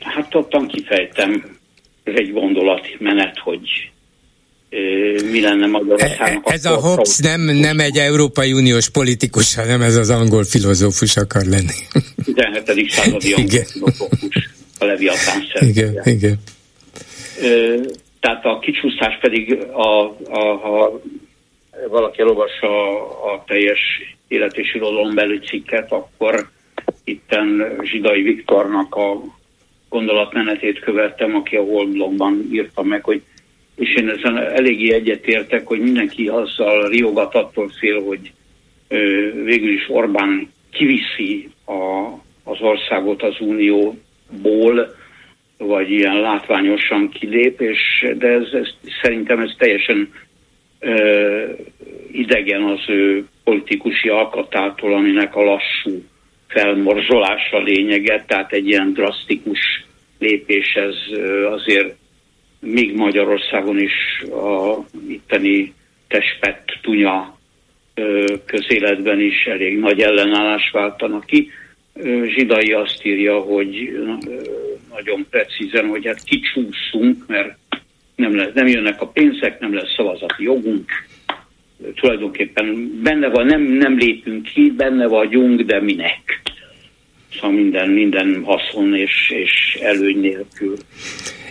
Hát ottan kifejtem, ez egy gondolatmenet, hogy mi lenne Magyarországnak. E, ez a Hobbes nem, nem egy Európai Uniós politikus, hanem ez az angol filozófus akar lenni. 17. századi angol filozófus, a Leviatán Igen, igen. Tehát a kicsúszás pedig, a, a, ha valaki elolvassa a, a teljes élet és irodalom belül cikket, akkor itten Zsidai Viktornak a gondolatmenetét követtem, aki a Holdblogban írta meg, hogy és én ezen eléggé egyetértek, hogy mindenki azzal riogat attól fél, hogy ö, végül is Orbán kiviszi a, az országot az unióból, vagy ilyen látványosan kilép, és, de ez, ez, szerintem ez teljesen ö, idegen az ő politikusi alkatától, aminek a lassú felmorzolása lényege, tehát egy ilyen drasztikus lépés ez azért még Magyarországon is a itteni tespett tunya közéletben is elég nagy ellenállás váltanak ki. Zsidai azt írja, hogy nagyon precízen, hogy hát kicsúszunk, mert nem, lesz, nem jönnek a pénzek, nem lesz szavazati jogunk. Tulajdonképpen benne van, nem, nem lépünk ki, benne vagyunk, de minek? Szóval minden, minden haszon és, és előny nélkül.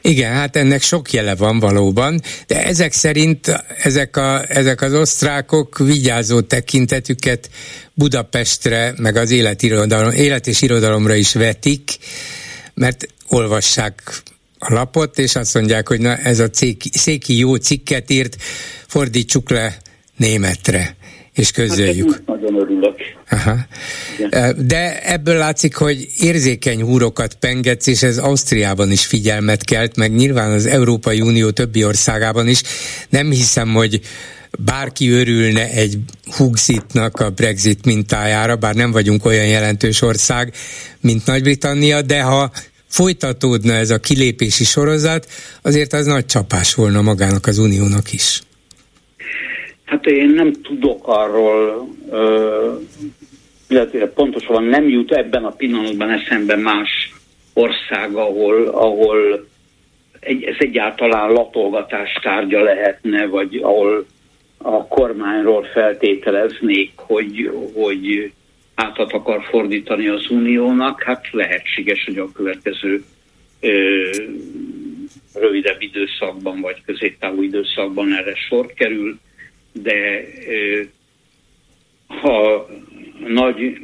Igen, hát ennek sok jele van valóban, de ezek szerint ezek, a, ezek az osztrákok vigyázó tekintetüket Budapestre, meg az életirodalom, élet és irodalomra is vetik, mert olvassák a lapot, és azt mondják, hogy na ez a céki, széki jó cikket írt, fordítsuk le németre, és közöljük. Hát nagyon örülök. Aha. De ebből látszik, hogy érzékeny húrokat pengetsz, és ez Ausztriában is figyelmet kelt, meg nyilván az Európai Unió többi országában is. Nem hiszem, hogy bárki örülne egy Hugzitnak a Brexit mintájára, bár nem vagyunk olyan jelentős ország, mint Nagy-Britannia, de ha folytatódna ez a kilépési sorozat, azért az nagy csapás volna magának az uniónak is. Hát én nem tudok arról, illetve pontosan nem jut ebben a pillanatban eszembe más ország, ahol, ahol egy, ez egyáltalán latolgatás tárgya lehetne, vagy ahol a kormányról feltételeznék, hogy, hogy átat akar fordítani az uniónak, hát lehetséges, hogy a következő ö, rövidebb időszakban vagy középtávú időszakban erre sor kerül, de ha nagy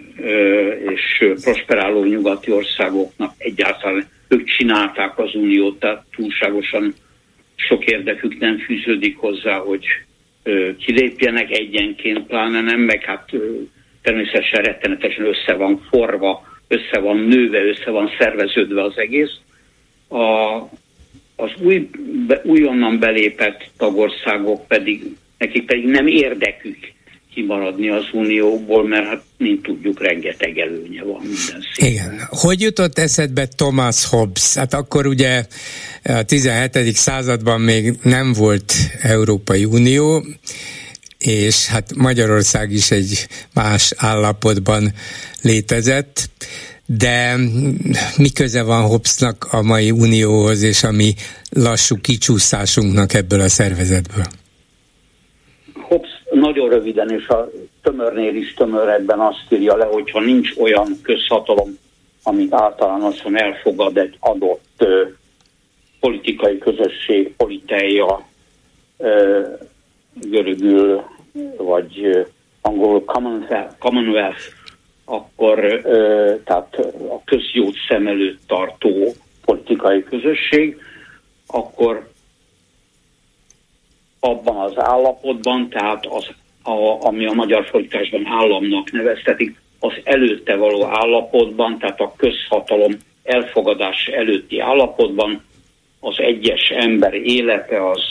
és prosperáló nyugati országoknak egyáltalán ők csinálták az uniót, tehát túlságosan sok érdekük nem fűződik hozzá, hogy kilépjenek egyenként, pláne nem, meg hát természetesen rettenetesen össze van forva, össze van nőve, össze van szerveződve az egész. A, az új, újonnan belépett tagországok pedig, nekik pedig nem érdekük kimaradni az unióból, mert hát, mint tudjuk, rengeteg előnye van minden szépen. Igen. Hogy jutott eszedbe Thomas Hobbes? Hát akkor ugye a 17. században még nem volt Európai Unió, és hát Magyarország is egy más állapotban létezett, de mi köze van Hobbesnak a mai unióhoz és a mi lassú kicsúszásunknak ebből a szervezetből? Nagyon röviden, és a tömörnél is tömörebben azt írja le, hogyha nincs olyan közhatalom, amit általánosan elfogad egy adott ö, politikai közösség, politeia, ö, görögül vagy angolul Commonwealth, akkor tehát a közjót szem előtt tartó politikai közösség, akkor abban az állapotban, tehát az, a, ami a magyar fordításban államnak neveztetik, az előtte való állapotban, tehát a közhatalom elfogadás előtti állapotban az egyes ember élete az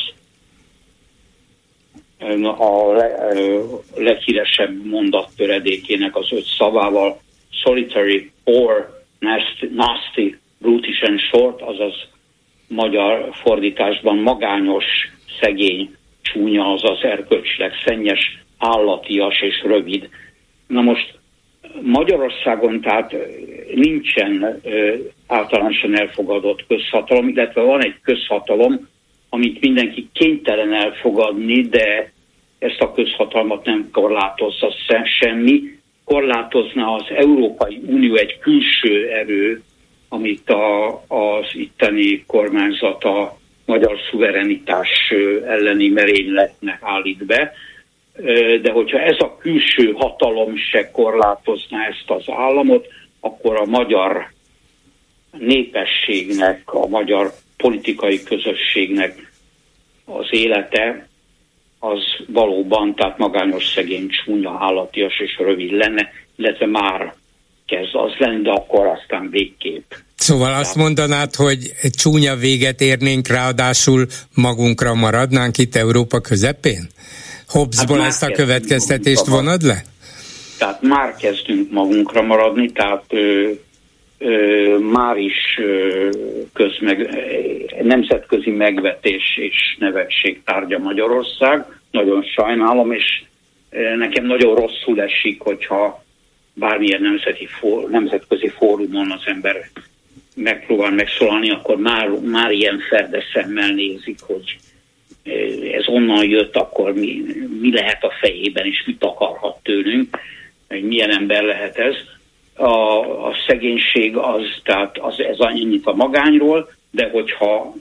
a leghíresebb mondat töredékének az öt szavával solitary or nasty, nasty brutish and short, azaz magyar fordításban magányos, szegény, csúnya, azaz erkölcsileg szennyes, állatias és rövid. Na most Magyarországon tehát nincsen ö, általánosan elfogadott közhatalom, illetve van egy közhatalom, amit mindenki kénytelen elfogadni, de ezt a közhatalmat nem korlátozza semmi. Korlátozna az Európai Unió egy külső erő, amit a, az itteni kormányzata magyar szuverenitás elleni merényletnek állít be. De hogyha ez a külső hatalom se korlátozná ezt az államot, akkor a magyar népességnek, a magyar politikai közösségnek az élete az valóban, tehát magányos, szegény, csúnya, állatias és rövid lenne, illetve már kezd az lenni, de akkor aztán végképp. Szóval azt mondanád, hogy csúnya véget érnénk, ráadásul magunkra maradnánk itt Európa közepén? Hobbesból hát ezt a következtetést vonad le? Tehát már kezdünk magunkra maradni, tehát ö, már is közmeg, nemzetközi megvetés és nevetség tárgya Magyarország. Nagyon sajnálom, és nekem nagyon rosszul esik, hogyha bármilyen nemzeti for, nemzetközi fórumon az ember megpróbál megszólalni, akkor már, már ilyen ferdeszemmel nézik, hogy ez onnan jött, akkor mi, mi lehet a fejében, és mit akarhat tőlünk, milyen ember lehet ez a, a szegénység az, tehát az, ez annyit a magányról, de hogyha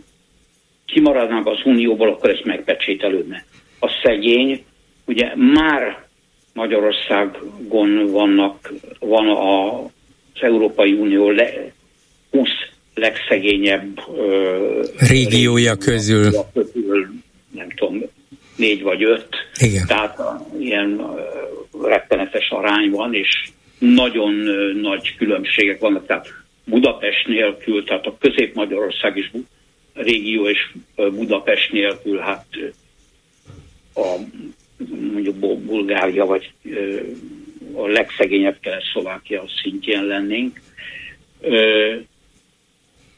kimaradnánk az unióból, akkor ez megpecsételődne. A szegény, ugye már Magyarországon vannak, van a, az Európai Unió le, 20 legszegényebb régiója közül. közül, nem tudom, négy vagy öt. Igen. Tehát ilyen rettenetes arány van, és nagyon nagy különbségek vannak, tehát Budapest nélkül, tehát a Közép-Magyarország is régió és Budapest nélkül, hát a mondjuk Bulgária vagy a legszegényebb kelet-szlovákia szintjén lennénk.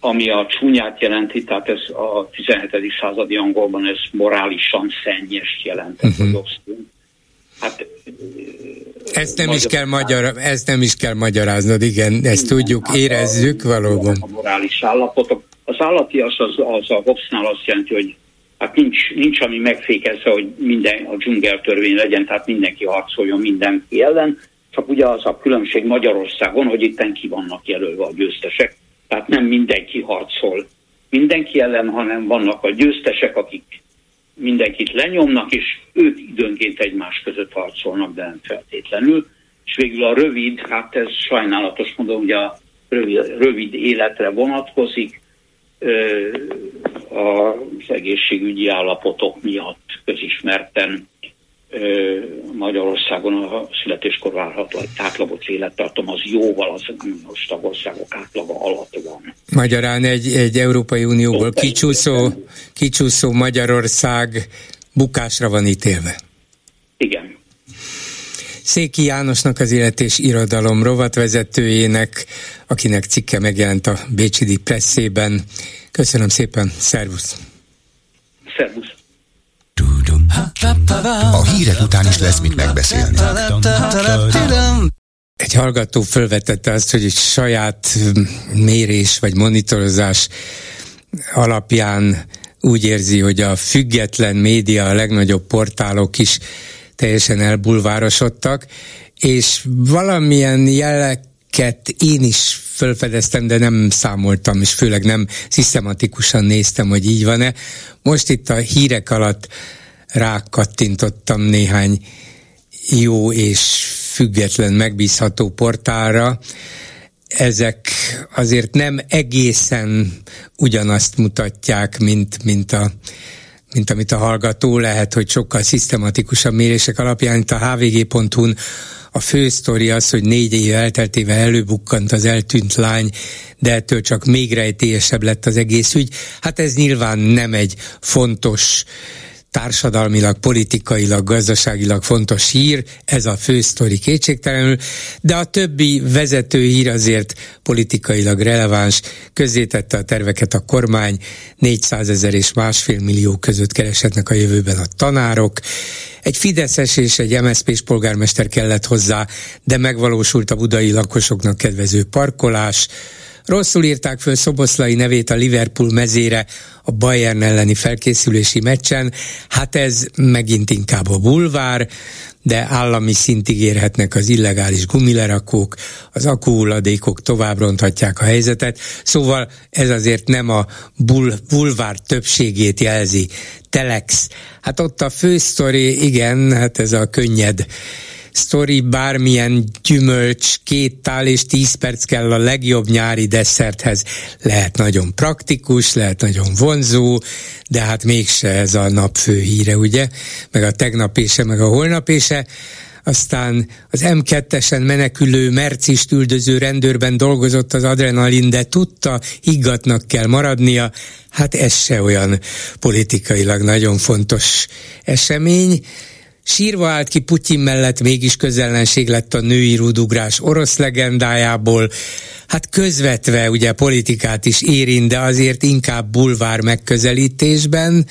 Ami a csúnyát jelenti, tehát ez a 17. századi angolban ez morálisan szennyest jelent, uh-huh. Hát, ezt nem, is kell magyar, ezt nem is kell magyaráznod, igen, ezt tudjuk, hát érezzük a, valóban. A morális állapotok. Az állatias az, az a Hobbesnál azt jelenti, hogy hát nincs, nincs ami megfékezze, hogy minden a dzsungeltörvény legyen, tehát mindenki harcoljon mindenki ellen. csak ugye az a különbség Magyarországon, hogy itt ki vannak jelölve a győztesek, tehát nem mindenki harcol mindenki ellen, hanem vannak a győztesek, akik mindenkit lenyomnak, és ők időnként egymás között harcolnak, de nem feltétlenül. És végül a rövid, hát ez sajnálatos mondom, ugye a rövid, rövid életre vonatkozik, az egészségügyi állapotok miatt közismerten Magyarországon a születéskor várható átlagos élettartam az jóval az uniós tagországok átlaga alatt van. Magyarán egy, egy Európai Unióból kicsúszó, kicsúszó Magyarország bukásra van ítélve. Igen. Széki Jánosnak az élet és irodalom rovatvezetőjének, akinek cikke megjelent a Bécsi Presszében. Köszönöm szépen! Szervusz! A hírek után is lesz mit megbeszélni. Egy hallgató felvetette azt, hogy egy saját mérés vagy monitorozás alapján úgy érzi, hogy a független média, a legnagyobb portálok is teljesen elbulvárosodtak, és valamilyen jeleket én is fölfedeztem, de nem számoltam, és főleg nem szisztematikusan néztem, hogy így van-e. Most itt a hírek alatt rákattintottam néhány jó és független, megbízható portálra. Ezek azért nem egészen ugyanazt mutatják, mint, mint a mint amit a hallgató lehet, hogy sokkal szisztematikusabb mérések alapján, itt a hvg.hu-n a fő sztori az, hogy négy év elteltével előbukkant az eltűnt lány, de ettől csak még rejtélyesebb lett az egész ügy. Hát ez nyilván nem egy fontos társadalmilag, politikailag, gazdaságilag fontos hír, ez a fő sztori kétségtelenül, de a többi vezető hír azért politikailag releváns, közzétette a terveket a kormány, 400 ezer és másfél millió között keresetnek a jövőben a tanárok, egy Fideszes és egy MSZP-s polgármester kellett hozzá, de megvalósult a budai lakosoknak kedvező parkolás, Rosszul írták föl Szoboszlai nevét a Liverpool mezére a Bayern elleni felkészülési meccsen. Hát ez megint inkább a bulvár, de állami szintig érhetnek az illegális gumilerakók, az akúhulladékok tovább ronthatják a helyzetet, szóval ez azért nem a bul- bulvár többségét jelzi. Telex, hát ott a fősztori, igen, hát ez a könnyed sztori, bármilyen gyümölcs, két tál és tíz perc kell a legjobb nyári desszerthez. Lehet nagyon praktikus, lehet nagyon vonzó, de hát mégse ez a nap fő híre, ugye? Meg a tegnapése, meg a holnapése aztán az M2-esen menekülő mercist üldöző rendőrben dolgozott az adrenalin, de tudta, higgatnak kell maradnia, hát ez se olyan politikailag nagyon fontos esemény. Sírva állt ki Putyin mellett, mégis közellenség lett a női rudugrás orosz legendájából. Hát közvetve ugye politikát is érint, de azért inkább bulvár megközelítésben.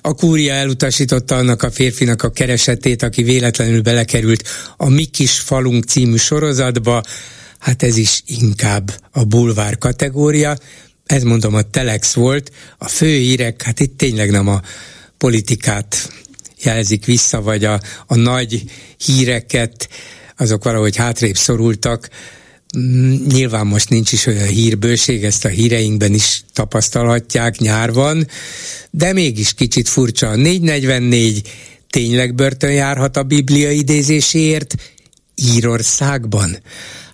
A kúria elutasította annak a férfinak a keresetét, aki véletlenül belekerült a Mi kis falunk című sorozatba. Hát ez is inkább a bulvár kategória. Ez mondom a Telex volt. A fő hírek, hát itt tényleg nem a politikát jelzik vissza, vagy a, a nagy híreket, azok valahogy hátrébb szorultak. Mm, nyilván most nincs is olyan hírbőség, ezt a híreinkben is tapasztalhatják, nyár van, de mégis kicsit furcsa. A 444 tényleg börtön járhat a Biblia idézéséért Írországban?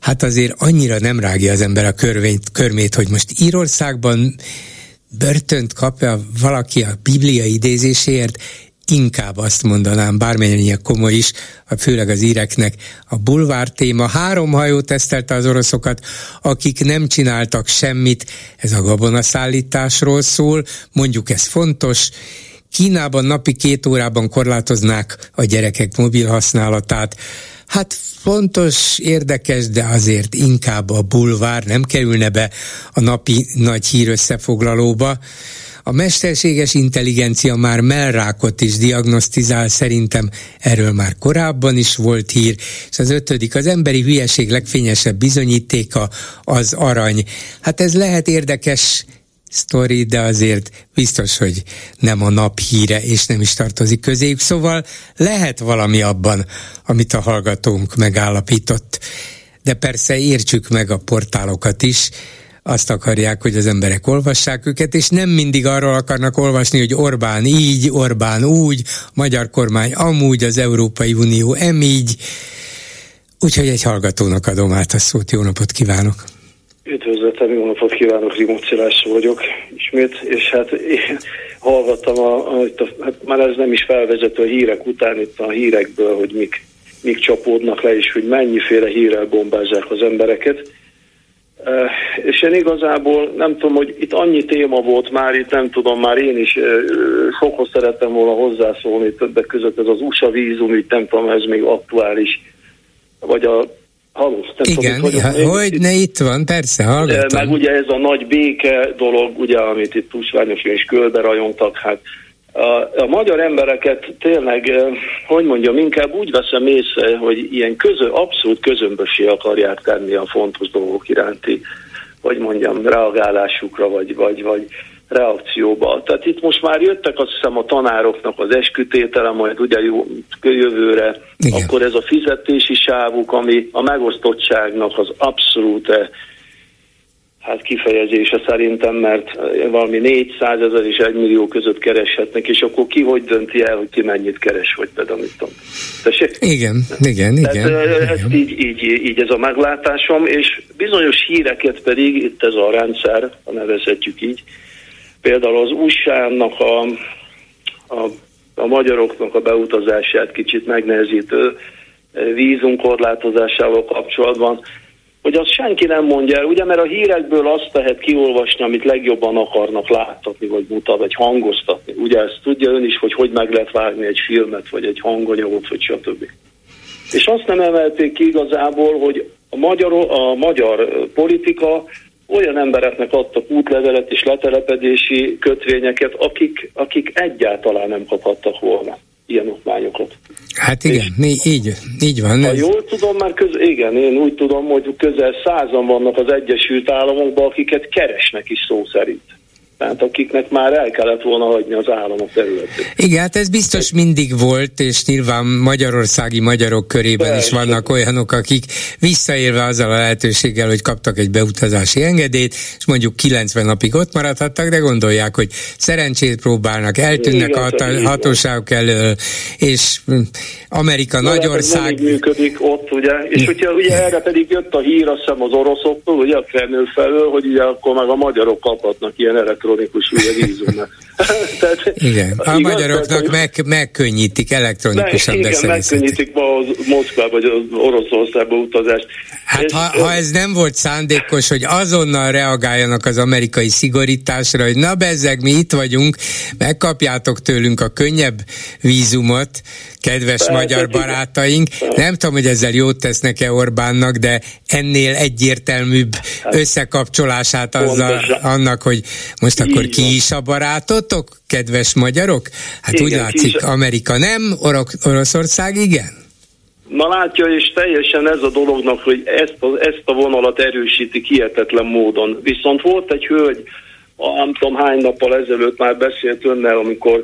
Hát azért annyira nem rágja az ember a körvényt, körmét, hogy most Írországban börtönt kapja valaki a Biblia idézéséért, inkább azt mondanám, bármennyire komoly is, főleg az íreknek a bulvár téma. Három hajó tesztelte az oroszokat, akik nem csináltak semmit, ez a gabonaszállításról szól, mondjuk ez fontos, Kínában napi két órában korlátoznák a gyerekek mobil használatát. Hát fontos, érdekes, de azért inkább a bulvár nem kerülne be a napi nagy hír összefoglalóba. A mesterséges intelligencia már mellrákot is diagnosztizál, szerintem erről már korábban is volt hír, és az ötödik, az emberi hülyeség legfényesebb bizonyítéka az arany. Hát ez lehet érdekes sztori, de azért biztos, hogy nem a nap híre, és nem is tartozik közéjük, szóval lehet valami abban, amit a hallgatónk megállapított. De persze értsük meg a portálokat is, azt akarják, hogy az emberek olvassák őket, és nem mindig arról akarnak olvasni, hogy Orbán így, Orbán úgy, magyar kormány amúgy, az Európai Unió emígy. Úgyhogy egy hallgatónak adom át a szót. Jó napot kívánok! Üdvözletem, jó napot kívánok, Rimó vagyok ismét, és hát én hallgattam, a, a, a, hát már ez nem is felvezető a hírek után, itt a hírekből, hogy mik, mik csapódnak le, és hogy mennyiféle hírrel bombázzák az embereket. És én igazából nem tudom, hogy itt annyi téma volt már, itt nem tudom, már én is sokhoz szerettem volna hozzászólni, többek között ez az USA vízum, itt nem tudom, ez még aktuális, vagy a Hallós, Igen, tudom, hogy, hogy ne itt van, persze, hallgatom. Meg ugye ez a nagy béke dolog, ugye, amit itt Tusványos és Kölbe rajongtak, hát a, a magyar embereket tényleg, hogy mondjam, inkább úgy veszem észre, hogy ilyen közö, abszolút közömbösé akarják tenni a fontos dolgok iránti, hogy mondjam, reagálásukra, vagy, vagy, vagy reakcióba. Tehát itt most már jöttek azt hiszem a tanároknak az eskütétele, majd ugye jövőre, Igen. akkor ez a fizetési sávuk, ami a megosztottságnak az abszolút hát kifejezése szerintem, mert valami 400 ezer és 1 millió között kereshetnek, és akkor ki hogy dönti el, hogy ki mennyit keres, vagy például mit tudom. Tessék? Igen, igen, igen. Tehát, ez így, így, így ez a meglátásom, és bizonyos híreket pedig itt ez a rendszer, ha nevezhetjük így, Például az USA-nak a, a, a magyaroknak a beutazását kicsit megnehezítő eh, vízunkorlátozásával kapcsolatban, hogy azt senki nem mondja el, ugye, mert a hírekből azt lehet kiolvasni, amit legjobban akarnak láttatni, vagy mutat, vagy hangoztatni. Ugye ezt tudja ön is, hogy hogy meg lehet vágni egy filmet, vagy egy hanganyagot, vagy stb. És azt nem emelték ki igazából, hogy a magyar, a magyar politika olyan embereknek adtak útlevelet és letelepedési kötvényeket, akik, akik egyáltalán nem kaphattak volna ilyen okmányokat. Hát igen, és így, így van. Ha jól tudom, már köz, igen, én úgy tudom, hogy közel százan vannak az Egyesült Államokban, akiket keresnek is szó szerint tehát akiknek már el kellett volna hagyni az állam a területét. Igen, hát ez biztos mindig volt, és nyilván magyarországi magyarok körében Persze. is vannak olyanok, akik visszaélve azzal a lehetőséggel, hogy kaptak egy beutazási engedélyt, és mondjuk 90 napig ott maradhattak, de gondolják, hogy szerencsét próbálnak, eltűnnek Igen, a hat- hatóságok elől, és hm, Amerika de nagyország... Nem működik ott, ugye, és hogyha ugye erre pedig jött a hír, azt hiszem az oroszoktól, ugye a felől, hogy ugye akkor meg a magyarok kaphatnak ilyen elektronikus elektronikus ugye vízumnak. Tehát, igen, a igaz, magyaroknak tehát, meg, megkönnyítik elektronikusan meg, Igen, megkönnyítik ma az Moszkvába vagy az Oroszországba utazást. Hát és, ha, ha ez nem volt szándékos, hogy azonnal reagáljanak az amerikai szigorításra, hogy na bezzeg, mi itt vagyunk, megkapjátok tőlünk a könnyebb vízumot, kedves Persze, magyar barátaink. Nem tudom, hogy ezzel jót tesznek-e Orbánnak, de ennél egyértelműbb hát, összekapcsolását azzal, annak, hogy most akkor ki is a barátotok, kedves magyarok? Hát igen, úgy látszik, is... Amerika nem, Or- Oroszország igen? Na látja, és teljesen ez a dolognak, hogy ezt a, ezt a vonalat erősíti hihetetlen módon. Viszont volt egy hölgy, nem tudom hány nappal ezelőtt már beszélt önnel, amikor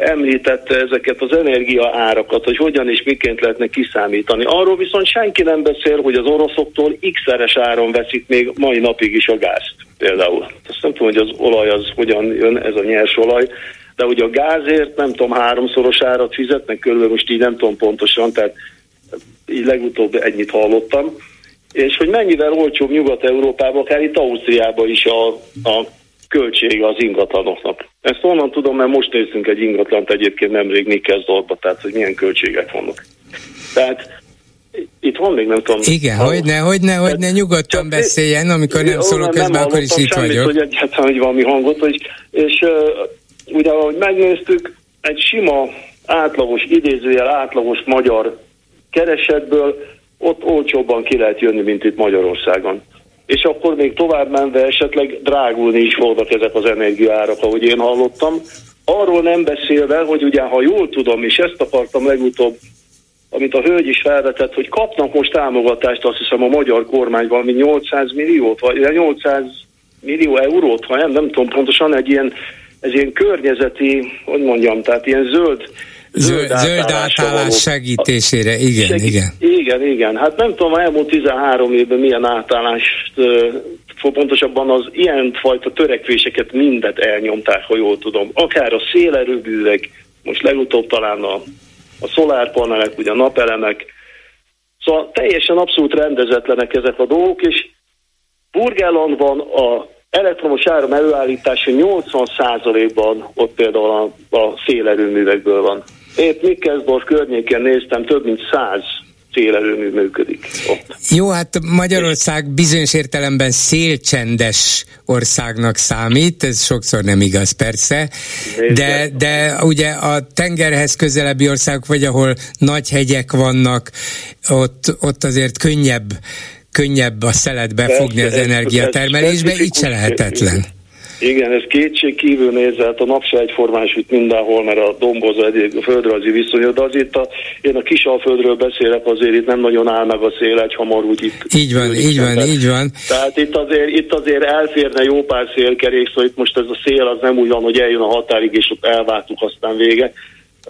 említette ezeket az energia árakat, hogy hogyan és miként lehetne kiszámítani. Arról viszont senki nem beszél, hogy az oroszoktól x-szeres áron veszik még mai napig is a gázt például. Azt nem tudom, hogy az olaj az hogyan jön, ez a nyers olaj, de ugye a gázért nem tudom, háromszoros árat fizetnek, körülbelül most így nem tudom pontosan, tehát így legutóbb ennyit hallottam. És hogy mennyivel olcsóbb Nyugat-Európában, akár itt Ausztriában is a, a költsége az ingatlanoknak. Ezt onnan tudom, mert most nézzünk egy ingatlant egyébként nemrég Nikkezdorba, tehát hogy milyen költségek vannak. Tehát itt van még nem tudom. Igen, ha, hogy ne, hogy ne, hogy ne nyugodtan beszéljen, amikor nem szólok közben, nem akkor is itt semmit, vagyok. hogy egyáltalán hogy valami hangot, hogy, és uh, ugye ahogy megnéztük, egy sima, átlagos, idézőjel átlagos magyar keresetből ott olcsóbban ki lehet jönni, mint itt Magyarországon és akkor még tovább menve esetleg drágulni is fognak ezek az energiaárak, ahogy én hallottam. Arról nem beszélve, hogy ugye, ha jól tudom, és ezt akartam legutóbb, amit a hölgy is felvetett, hogy kapnak most támogatást, azt hiszem a magyar kormány valami 800 milliót, vagy 800 millió eurót, ha nem, nem tudom pontosan, egy ilyen, ez ilyen környezeti, hogy mondjam, tehát ilyen zöld Zöld, zöld átállás segítésére, igen, segít, igen. Igen, igen. Hát nem tudom, elmúlt 13 évben milyen átállást, pontosabban az ilyen fajta törekvéseket mindet elnyomták, ha jól tudom. Akár a szélerőbűvek, most legutóbb talán a, a szolárpanelek, ugye a napelemek. Szóval teljesen abszolút rendezetlenek ezek a dolgok, és Burgálandban a elektromos áram előállítása 80%-ban ott például a, a szélerőművekből van. Épp Mikkelsdorf környéken néztem, több mint száz szélerőmű működik ott. Jó, hát Magyarország bizonyos értelemben szélcsendes országnak számít, ez sokszor nem igaz persze, de, de ugye a tengerhez közelebbi országok, vagy ahol nagy hegyek vannak, ott, ott azért könnyebb könnyebb a szelet befogni az energiatermelésbe, így se lehetetlen. Igen, ez kétség kívül nézve, hát a nap se egyformán süt mindenhol, mert a domboz egy a földrajzi viszonyod, de az itt a, én a kisalföldről beszélek, azért itt nem nagyon áll meg a szél egy hamar úgy itt. Így van, így van, tehát, így van. Tehát itt azért, itt azért elférne jó pár szélkerék, szóval itt most ez a szél az nem úgy van, hogy eljön a határig, és ott elváltuk, aztán vége.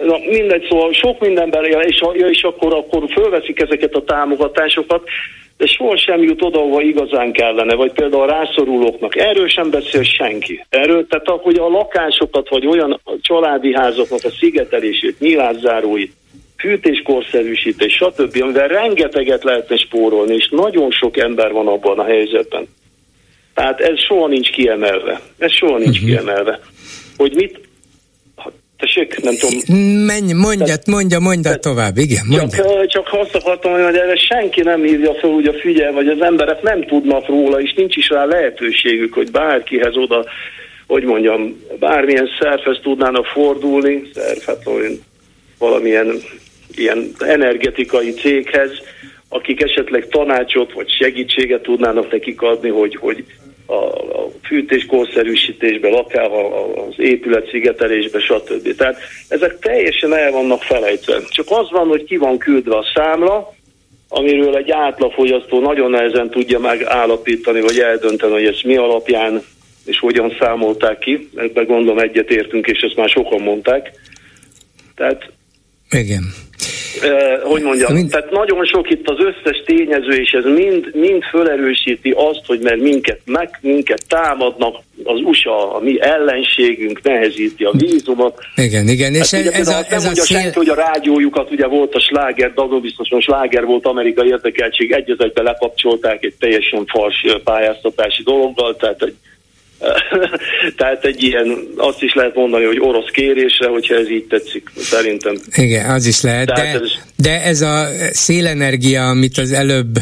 Na, mindegy, szóval sok mindenben, és, és akkor, akkor fölveszik ezeket a támogatásokat, de sohasem jut oda, ahova igazán kellene, vagy például a rászorulóknak. Erről sem beszél senki. Erről, tehát hogy a lakásokat, vagy olyan családi házaknak a szigetelését, nyilászáróit, fűtéskorszerűsítés, stb., amivel rengeteget lehetne spórolni, és nagyon sok ember van abban a helyzetben. Tehát ez soha nincs kiemelve. Ez soha nincs uh-huh. kiemelve. Hogy mit, Tessék, nem tudom. Menj, mondja, mondja, mondja tovább, igen, mondja. Csak, csak azt akartam hogy erre senki nem hívja fel úgy a figyel, vagy az emberek nem tudnak róla, és nincs is rá lehetőségük, hogy bárkihez oda, hogy mondjam, bármilyen szervhez tudnának fordulni, szerv, hát valamilyen ilyen energetikai céghez, akik esetleg tanácsot vagy segítséget tudnának nekik adni, hogy, hogy a, a fűtéskorszerűsítésbe, lakával, az épület szigetelésbe, stb. Tehát ezek teljesen el vannak felejtve. Csak az van, hogy ki van küldve a számla, amiről egy átlagfogyasztó nagyon nehezen tudja megállapítani, vagy eldönteni, hogy ezt mi alapján és hogyan számolták ki. Ebben gondolom egyetértünk, és ezt már sokan mondták. Tehát igen eh, hogy mondjam, mind... tehát nagyon sok itt az összes tényező, és ez mind, mind fölerősíti azt, hogy mert minket meg, minket támadnak, az USA, a mi ellenségünk nehezíti a vízumot. Igen, igen, és hát, ez, ez, a, ez nem a szél... senki, hogy a rádiójukat, ugye volt a sláger, biztosan sláger volt amerikai érdekeltség, egy lekapcsolták egy teljesen fals pályáztatási dologgal, tehát egy Tehát egy ilyen, azt is lehet mondani, hogy orosz kérésre, hogyha ez így tetszik, szerintem. Igen, az is lehet, de, ez... de ez a szélenergia, amit az előbb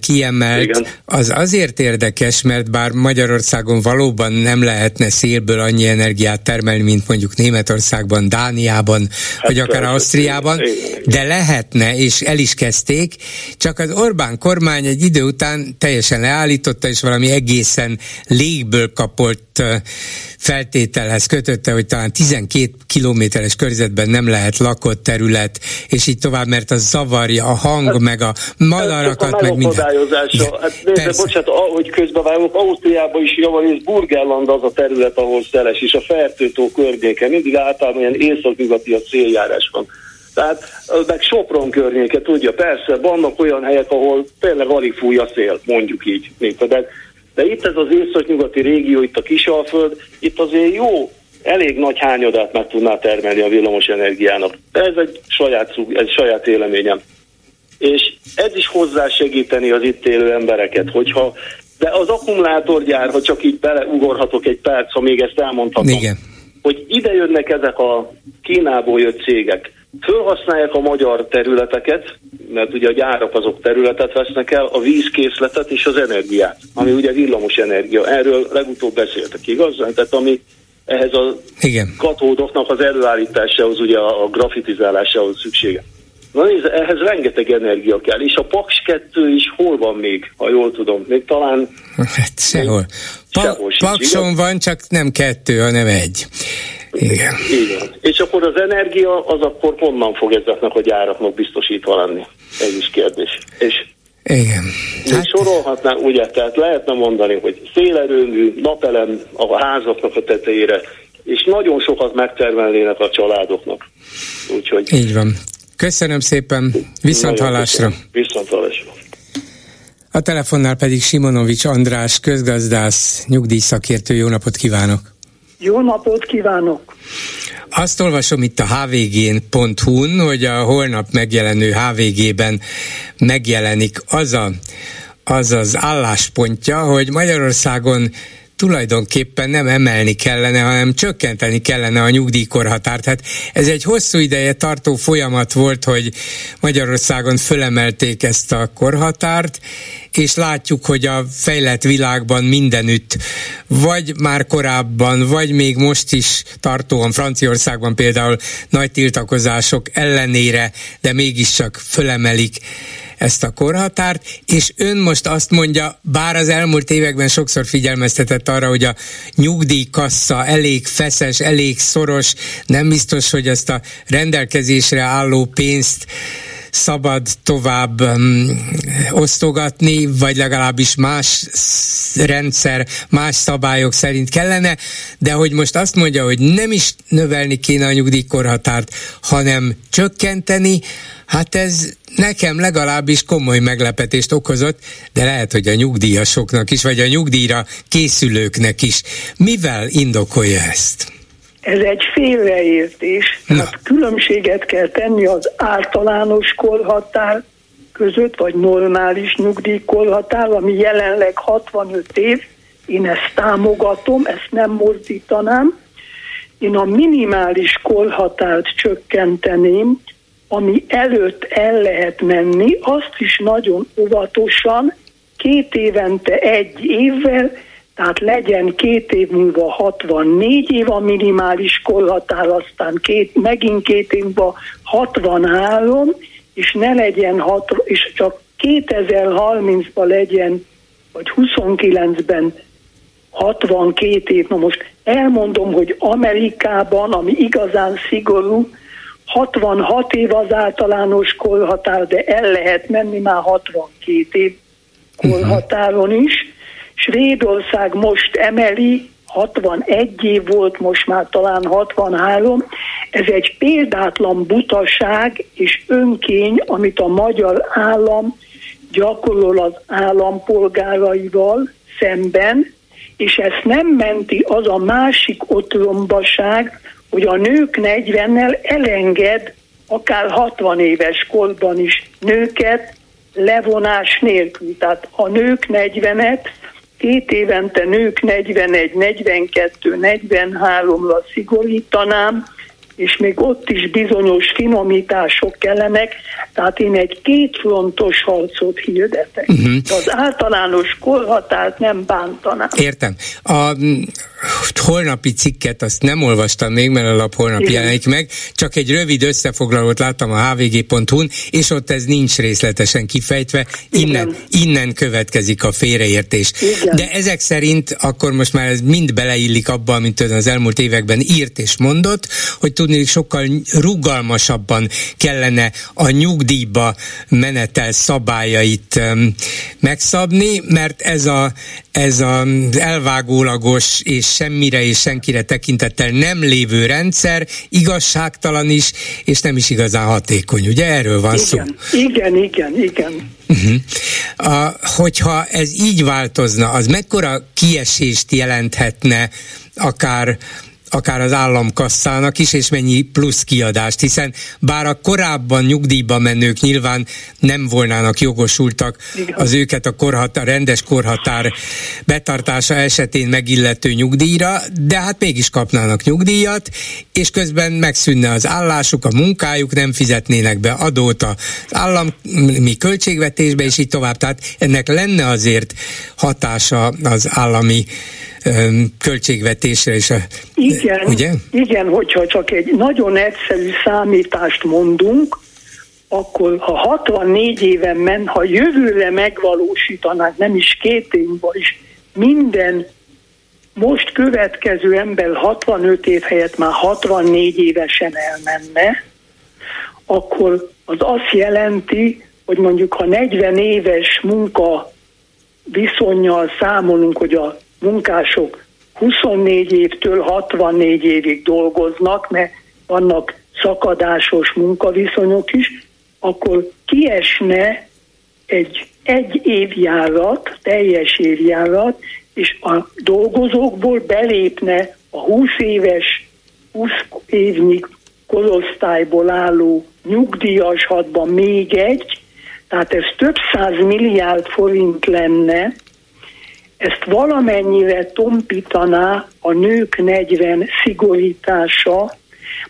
kiemelt, Igen. az azért érdekes, mert bár Magyarországon valóban nem lehetne szélből annyi energiát termelni, mint mondjuk Németországban, Dániában, hát vagy akár Ausztriában, de lehetne, és el is kezdték, csak az Orbán kormány egy idő után teljesen leállította, és valami egészen légből kapott eh, feltételhez kötötte, hogy talán 12 kilométeres körzetben nem lehet lakott terület, és így tovább, mert az zavarja a hang, hát, meg a madarakat, meg minden. Hát nézd, bocsánat, ahogy közbevágok, Ausztriában is javarészt Burgerland az a terület, ahol szeles, és a Fertőtó környéke, mindig általában ilyen észak-nyugati a céljárás van. Tehát meg Sopron környéke, tudja, persze, vannak olyan helyek, ahol tényleg alig fúj a szél, mondjuk így. De de itt ez az észak-nyugati régió, itt a Kisalföld, itt azért jó, elég nagy hányadát meg tudná termelni a villamos energiának. De ez egy saját, egy saját éleményem. És ez is hozzá segíteni az itt élő embereket, hogyha de az akkumulátorgyár, ha csak így beleugorhatok egy perc, ha még ezt elmondhatom, Igen. hogy ide jönnek ezek a Kínából jött cégek, Fölhasználják a magyar területeket, mert ugye a gyárak azok területet vesznek el, a vízkészletet és az energiát, ami ugye villamos energia. Erről legutóbb beszéltek, igaz? Tehát ami ehhez a Igen. katódoknak az előállításához, ugye a grafitizálásához szüksége. Na nézd, ehhez rengeteg energia kell, és a Paks 2 is hol van még, ha jól tudom, még talán... Hát sehol. Pa- sehol Pakson van, csak nem kettő, hanem egy. Igen. Igen. És akkor az energia, az akkor honnan fog ezeknek a gyáraknak biztosítva lenni? Ez is kérdés. És Igen. Hát... sorolhatnánk, ugye, tehát lehetne mondani, hogy szélerőmű, napelem a házaknak a tetejére, és nagyon sokat megtermelnének a családoknak. Úgyhogy... Így van. Köszönöm szépen, viszont hallásra. Viszont hallásra. A telefonnál pedig Simonovics András, közgazdász, nyugdíjszakértő. Jó napot kívánok! Jó napot kívánok! Azt olvasom itt a hvg.hu-n, hogy a holnap megjelenő HVG-ben megjelenik az a, az, az álláspontja, hogy Magyarországon tulajdonképpen nem emelni kellene, hanem csökkenteni kellene a nyugdíjkorhatárt. Hát ez egy hosszú ideje tartó folyamat volt, hogy Magyarországon fölemelték ezt a korhatárt, és látjuk, hogy a fejlett világban mindenütt, vagy már korábban, vagy még most is tartóan Franciaországban például nagy tiltakozások ellenére, de mégiscsak fölemelik ezt a korhatárt, és ön most azt mondja, bár az elmúlt években sokszor figyelmeztetett arra, hogy a nyugdíjkassa elég feszes, elég szoros, nem biztos, hogy ezt a rendelkezésre álló pénzt szabad tovább um, osztogatni, vagy legalábbis más rendszer, más szabályok szerint kellene, de hogy most azt mondja, hogy nem is növelni kéne a nyugdíjkorhatárt, hanem csökkenteni, hát ez nekem legalábbis komoly meglepetést okozott, de lehet, hogy a nyugdíjasoknak is, vagy a nyugdíjra készülőknek is. Mivel indokolja ezt? Ez egy félreértés. Tehát különbséget kell tenni az általános korhatár között, vagy normális nyugdíjkorhatár, ami jelenleg 65 év. Én ezt támogatom, ezt nem mozdítanám. Én a minimális korhatárt csökkenteném, ami előtt el lehet menni, azt is nagyon óvatosan, két évente egy évvel, tehát legyen két év múlva 64 év a minimális korhatár, aztán két, megint két év múlva 63, és ne legyen hat, és csak 2030-ban legyen, vagy 29-ben 62 év. Na most elmondom, hogy Amerikában, ami igazán szigorú, 66 év az általános korhatár, de el lehet menni már 62 év korhatáron is. Svédország most emeli, 61 év volt, most már talán 63. Ez egy példátlan butaság és önkény, amit a magyar állam gyakorol az állampolgáraival szemben, és ezt nem menti az a másik otrombaság, hogy a nők 40-nel elenged akár 60 éves korban is nőket levonás nélkül. Tehát a nők 40-et két évente nők 41, 42, 43-ra szigorítanám, és még ott is bizonyos finomítások kellenek, tehát én egy kétfrontos harcot hirdetek. Uh-huh. Az általános korhatárt nem bántanám. Értem. A holnapi cikket azt nem olvastam még, mert a lap holnap Igen. jelenik meg, csak egy rövid összefoglalót láttam a hvg.hu-n, és ott ez nincs részletesen kifejtve, innen, innen következik a félreértés. Igen. De ezek szerint akkor most már ez mind beleillik abba, amit ön az elmúlt években írt és mondott, hogy tudni sokkal rugalmasabban kellene a nyugdíjba menetel szabályait um, megszabni, mert ez a, ez az elvágólagos és semmire és senkire tekintettel nem lévő rendszer igazságtalan is, és nem is igazán hatékony. Ugye erről van igen, szó? Igen, igen, igen. Uh-huh. A, hogyha ez így változna, az mekkora kiesést jelenthetne akár akár az államkasszának is, és mennyi plusz kiadást, hiszen bár a korábban nyugdíjba menők nyilván nem volnának jogosultak az őket a, korhatár, a rendes korhatár betartása esetén megillető nyugdíjra, de hát mégis kapnának nyugdíjat, és közben megszűnne az állásuk, a munkájuk, nem fizetnének be adót az állami költségvetésbe, és így tovább. Tehát ennek lenne azért hatása az állami költségvetésre is. A, igen, ugye? igen, hogyha csak egy nagyon egyszerű számítást mondunk, akkor ha 64 éven men, ha jövőre megvalósítanák, nem is két évben is, minden most következő ember 65 év helyett már 64 évesen elmenne, akkor az azt jelenti, hogy mondjuk ha 40 éves munka viszonyjal számolunk, hogy a munkások 24 évtől 64 évig dolgoznak, mert vannak szakadásos munkaviszonyok is, akkor kiesne egy egy évjárat, teljes évjárat, és a dolgozókból belépne a 20 éves, 20 évnyi korosztályból álló nyugdíjashatban még egy, tehát ez több száz milliárd forint lenne, ezt valamennyire tompítaná a nők 40 szigorítása.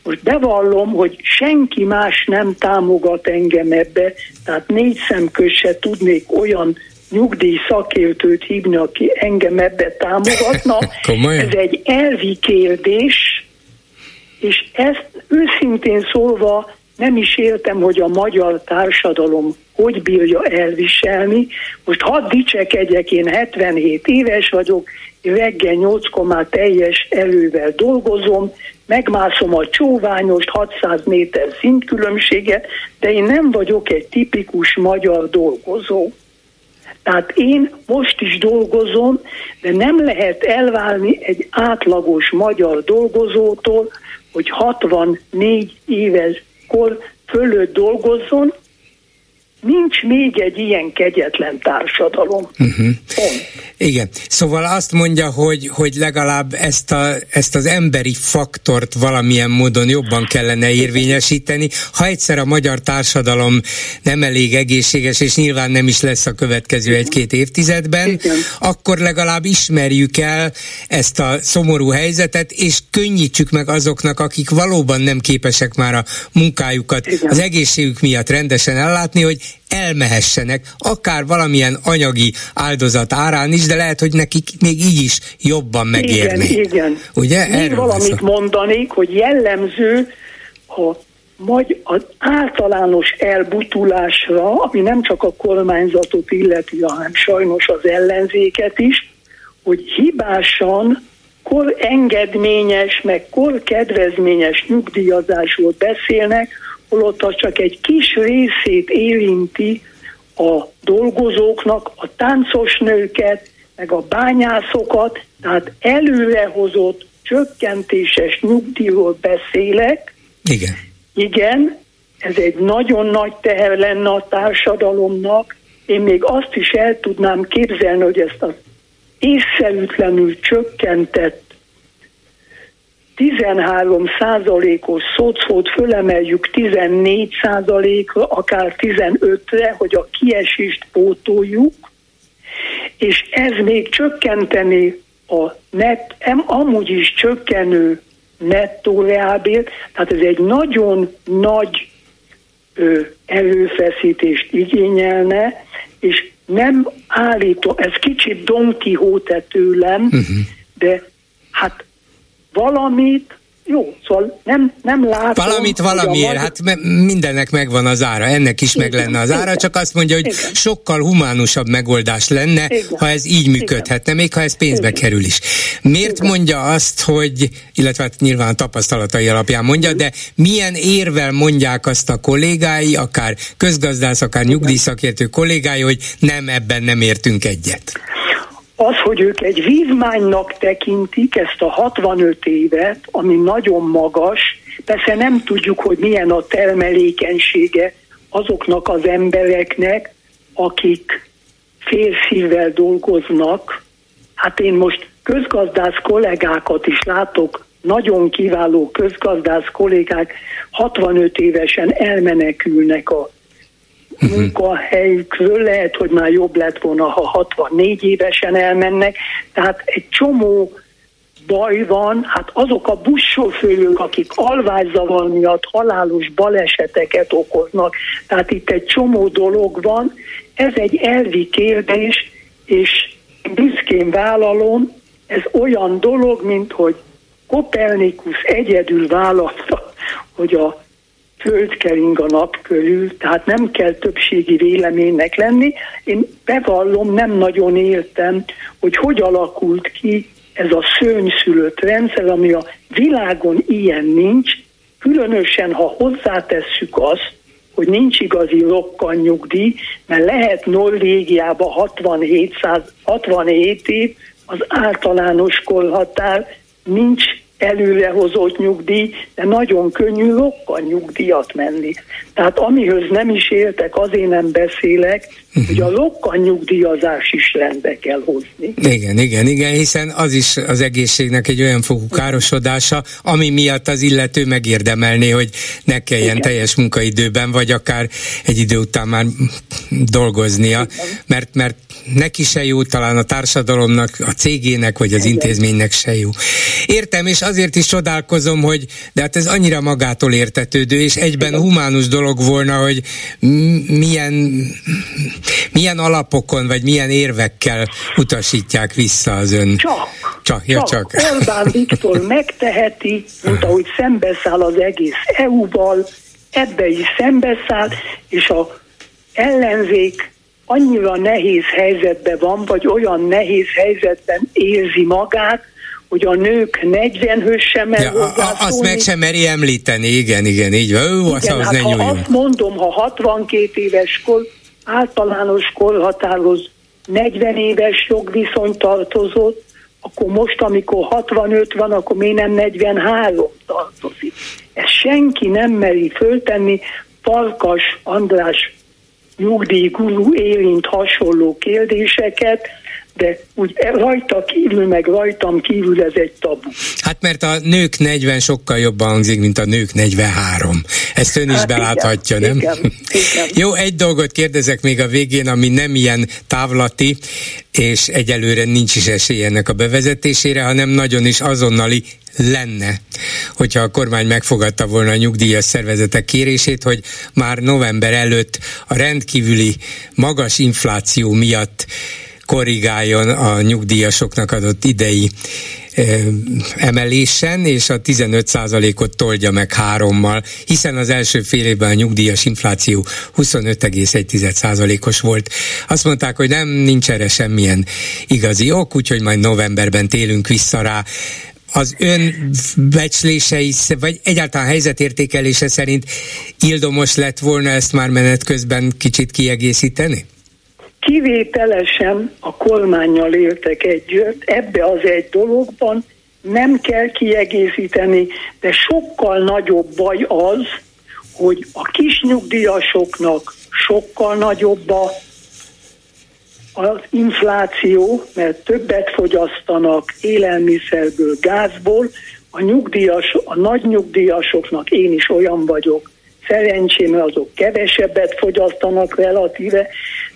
Most bevallom, hogy senki más nem támogat engem ebbe, tehát négy szemköz se tudnék olyan nyugdíj szakértőt hívni, aki engem ebbe támogatna. Ez egy elvi kérdés, és ezt őszintén szólva nem is értem, hogy a magyar társadalom hogy bírja elviselni. Most hadd dicsekedjek, én 77 éves vagyok, reggel 8 komá teljes elővel dolgozom, megmászom a csóványost, 600 méter szintkülönbséget, de én nem vagyok egy tipikus magyar dolgozó. Tehát én most is dolgozom, de nem lehet elválni egy átlagos magyar dolgozótól, hogy 64 éves kor fölött dolgozzon, nincs még egy ilyen kegyetlen társadalom. Uh-huh. Igen, szóval azt mondja, hogy, hogy legalább ezt, a, ezt az emberi faktort valamilyen módon jobban kellene érvényesíteni. Ha egyszer a magyar társadalom nem elég egészséges, és nyilván nem is lesz a következő egy-két évtizedben, Igen. akkor legalább ismerjük el ezt a szomorú helyzetet, és könnyítsük meg azoknak, akik valóban nem képesek már a munkájukat Igen. az egészségük miatt rendesen ellátni, hogy elmehessenek, akár valamilyen anyagi áldozat árán is, de lehet, hogy nekik még így is jobban megérni. Igen, igen. Ugye? Még valamit mondanék, hogy jellemző a magy- az általános elbutulásra, ami nem csak a kormányzatot illeti, hanem sajnos az ellenzéket is, hogy hibásan kor engedményes, meg kor kedvezményes nyugdíjazásról beszélnek, holott az csak egy kis részét érinti a dolgozóknak, a táncos nőket, meg a bányászokat, tehát előrehozott csökkentéses nyugdíjról beszélek. Igen. Igen, ez egy nagyon nagy teher lenne a társadalomnak. Én még azt is el tudnám képzelni, hogy ezt az észszerűtlenül csökkentett 13 százalékos szocót fölemeljük 14 százalékra, akár 15-re, hogy a kiesést pótoljuk, és ez még csökkenteni a net, amúgy is csökkenő nettó reálbért, tehát ez egy nagyon nagy ö, erőfeszítést igényelne, és nem állítom, ez kicsit Don Quixote tőlem, uh-huh. de hát valamit, jó, szóval nem, nem látom. Valamit valamiért, magyar... hát mindennek megvan az ára, ennek is igen, meg lenne az ára, igen, csak azt mondja, hogy igen. sokkal humánusabb megoldás lenne, igen, ha ez így működhetne, még ha ez pénzbe igen. kerül is. Miért igen. mondja azt, hogy, illetve hát nyilván a tapasztalatai alapján mondja, de milyen érvel mondják azt a kollégái, akár közgazdász, akár nyugdíjszakértő kollégái, hogy nem, ebben nem értünk egyet? Az, hogy ők egy vívmánynak tekintik ezt a 65 évet, ami nagyon magas, persze nem tudjuk, hogy milyen a termelékenysége azoknak az embereknek, akik félszívvel dolgoznak. Hát én most közgazdász kollégákat is látok, nagyon kiváló közgazdász kollégák 65 évesen elmenekülnek a. munkahelyükről, lehet, hogy már jobb lett volna, ha 64 évesen elmennek, tehát egy csomó baj van, hát azok a buszsofőrök, akik alványzavar miatt halálos baleseteket okoznak, tehát itt egy csomó dolog van, ez egy elvi kérdés, és büszkén vállalom, ez olyan dolog, mint hogy Kopernikus egyedül vállalta, hogy a föld kering a nap körül, tehát nem kell többségi véleménynek lenni. Én bevallom, nem nagyon értem, hogy hogy alakult ki ez a szőnyszülött rendszer, ami a világon ilyen nincs, különösen ha hozzátesszük azt, hogy nincs igazi rokkan nyugdíj, mert lehet Norvégiában 67, 67 év az általános korhatár, nincs előrehozott nyugdíj, de nagyon könnyű rokkan nyugdíjat menni. Tehát amihez nem is éltek, azért nem beszélek, uh-huh. hogy a rokkan nyugdíjazás is rendbe kell hozni. Igen, igen, igen, hiszen az is az egészségnek egy olyan fokú károsodása, ami miatt az illető megérdemelné, hogy ne kelljen igen. teljes munkaidőben, vagy akár egy idő után már dolgoznia, mert, mert neki se jó, talán a társadalomnak, a cégének, vagy az intézménynek se jó. Értem, és azért is csodálkozom, hogy de hát ez annyira magától értetődő, és egyben humánus dolog volna, hogy milyen, milyen alapokon, vagy milyen érvekkel utasítják vissza az ön. Csak. Csak, ja, csak. csak. Orbán Viktor megteheti, mint ahogy szembeszáll az egész EU-val, ebbe is szembeszáll, és a ellenzék annyira nehéz helyzetben van, vagy olyan nehéz helyzetben érzi magát, hogy a nők 40-höz sem mer ja, Azt meg sem meri említeni, igen, igen, így van. Ó, igen, hát ne ha azt mondom, ha 62 éves kor, általános korhatároz 40 éves jogviszony tartozott, akkor most, amikor 65 van, akkor miért nem 43 tartozik? Ezt senki nem meri föltenni, Farkas András nyugdíjgurú érint hasonló kérdéseket, de úgy rajta kívül, meg rajtam kívül ez egy tabu. Hát mert a nők 40 sokkal jobban hangzik, mint a nők 43. Ezt ön is hát beláthatja, igen, nem? Igen, igen. Jó, egy dolgot kérdezek még a végén, ami nem ilyen távlati, és egyelőre nincs is esély ennek a bevezetésére, hanem nagyon is azonnali lenne, hogyha a kormány megfogadta volna a nyugdíjas szervezetek kérését, hogy már november előtt a rendkívüli magas infláció miatt korrigáljon a nyugdíjasoknak adott idei emelésen, és a 15%-ot toldja meg hárommal, hiszen az első fél évben a nyugdíjas infláció 25,1%-os volt. Azt mondták, hogy nem, nincs erre semmilyen igazi ok, úgyhogy majd novemberben télünk vissza rá az ön becslései, vagy egyáltalán helyzetértékelése szerint ildomos lett volna ezt már menet közben kicsit kiegészíteni? kivételesen a kormányjal éltek együtt, ebbe az egy dologban nem kell kiegészíteni, de sokkal nagyobb baj az, hogy a kis nyugdíjasoknak sokkal nagyobb a az infláció, mert többet fogyasztanak élelmiszerből, gázból, a nyugdíjas, a nagy nyugdíjasoknak én is olyan vagyok, szerencsém, azok kevesebbet fogyasztanak relatíve,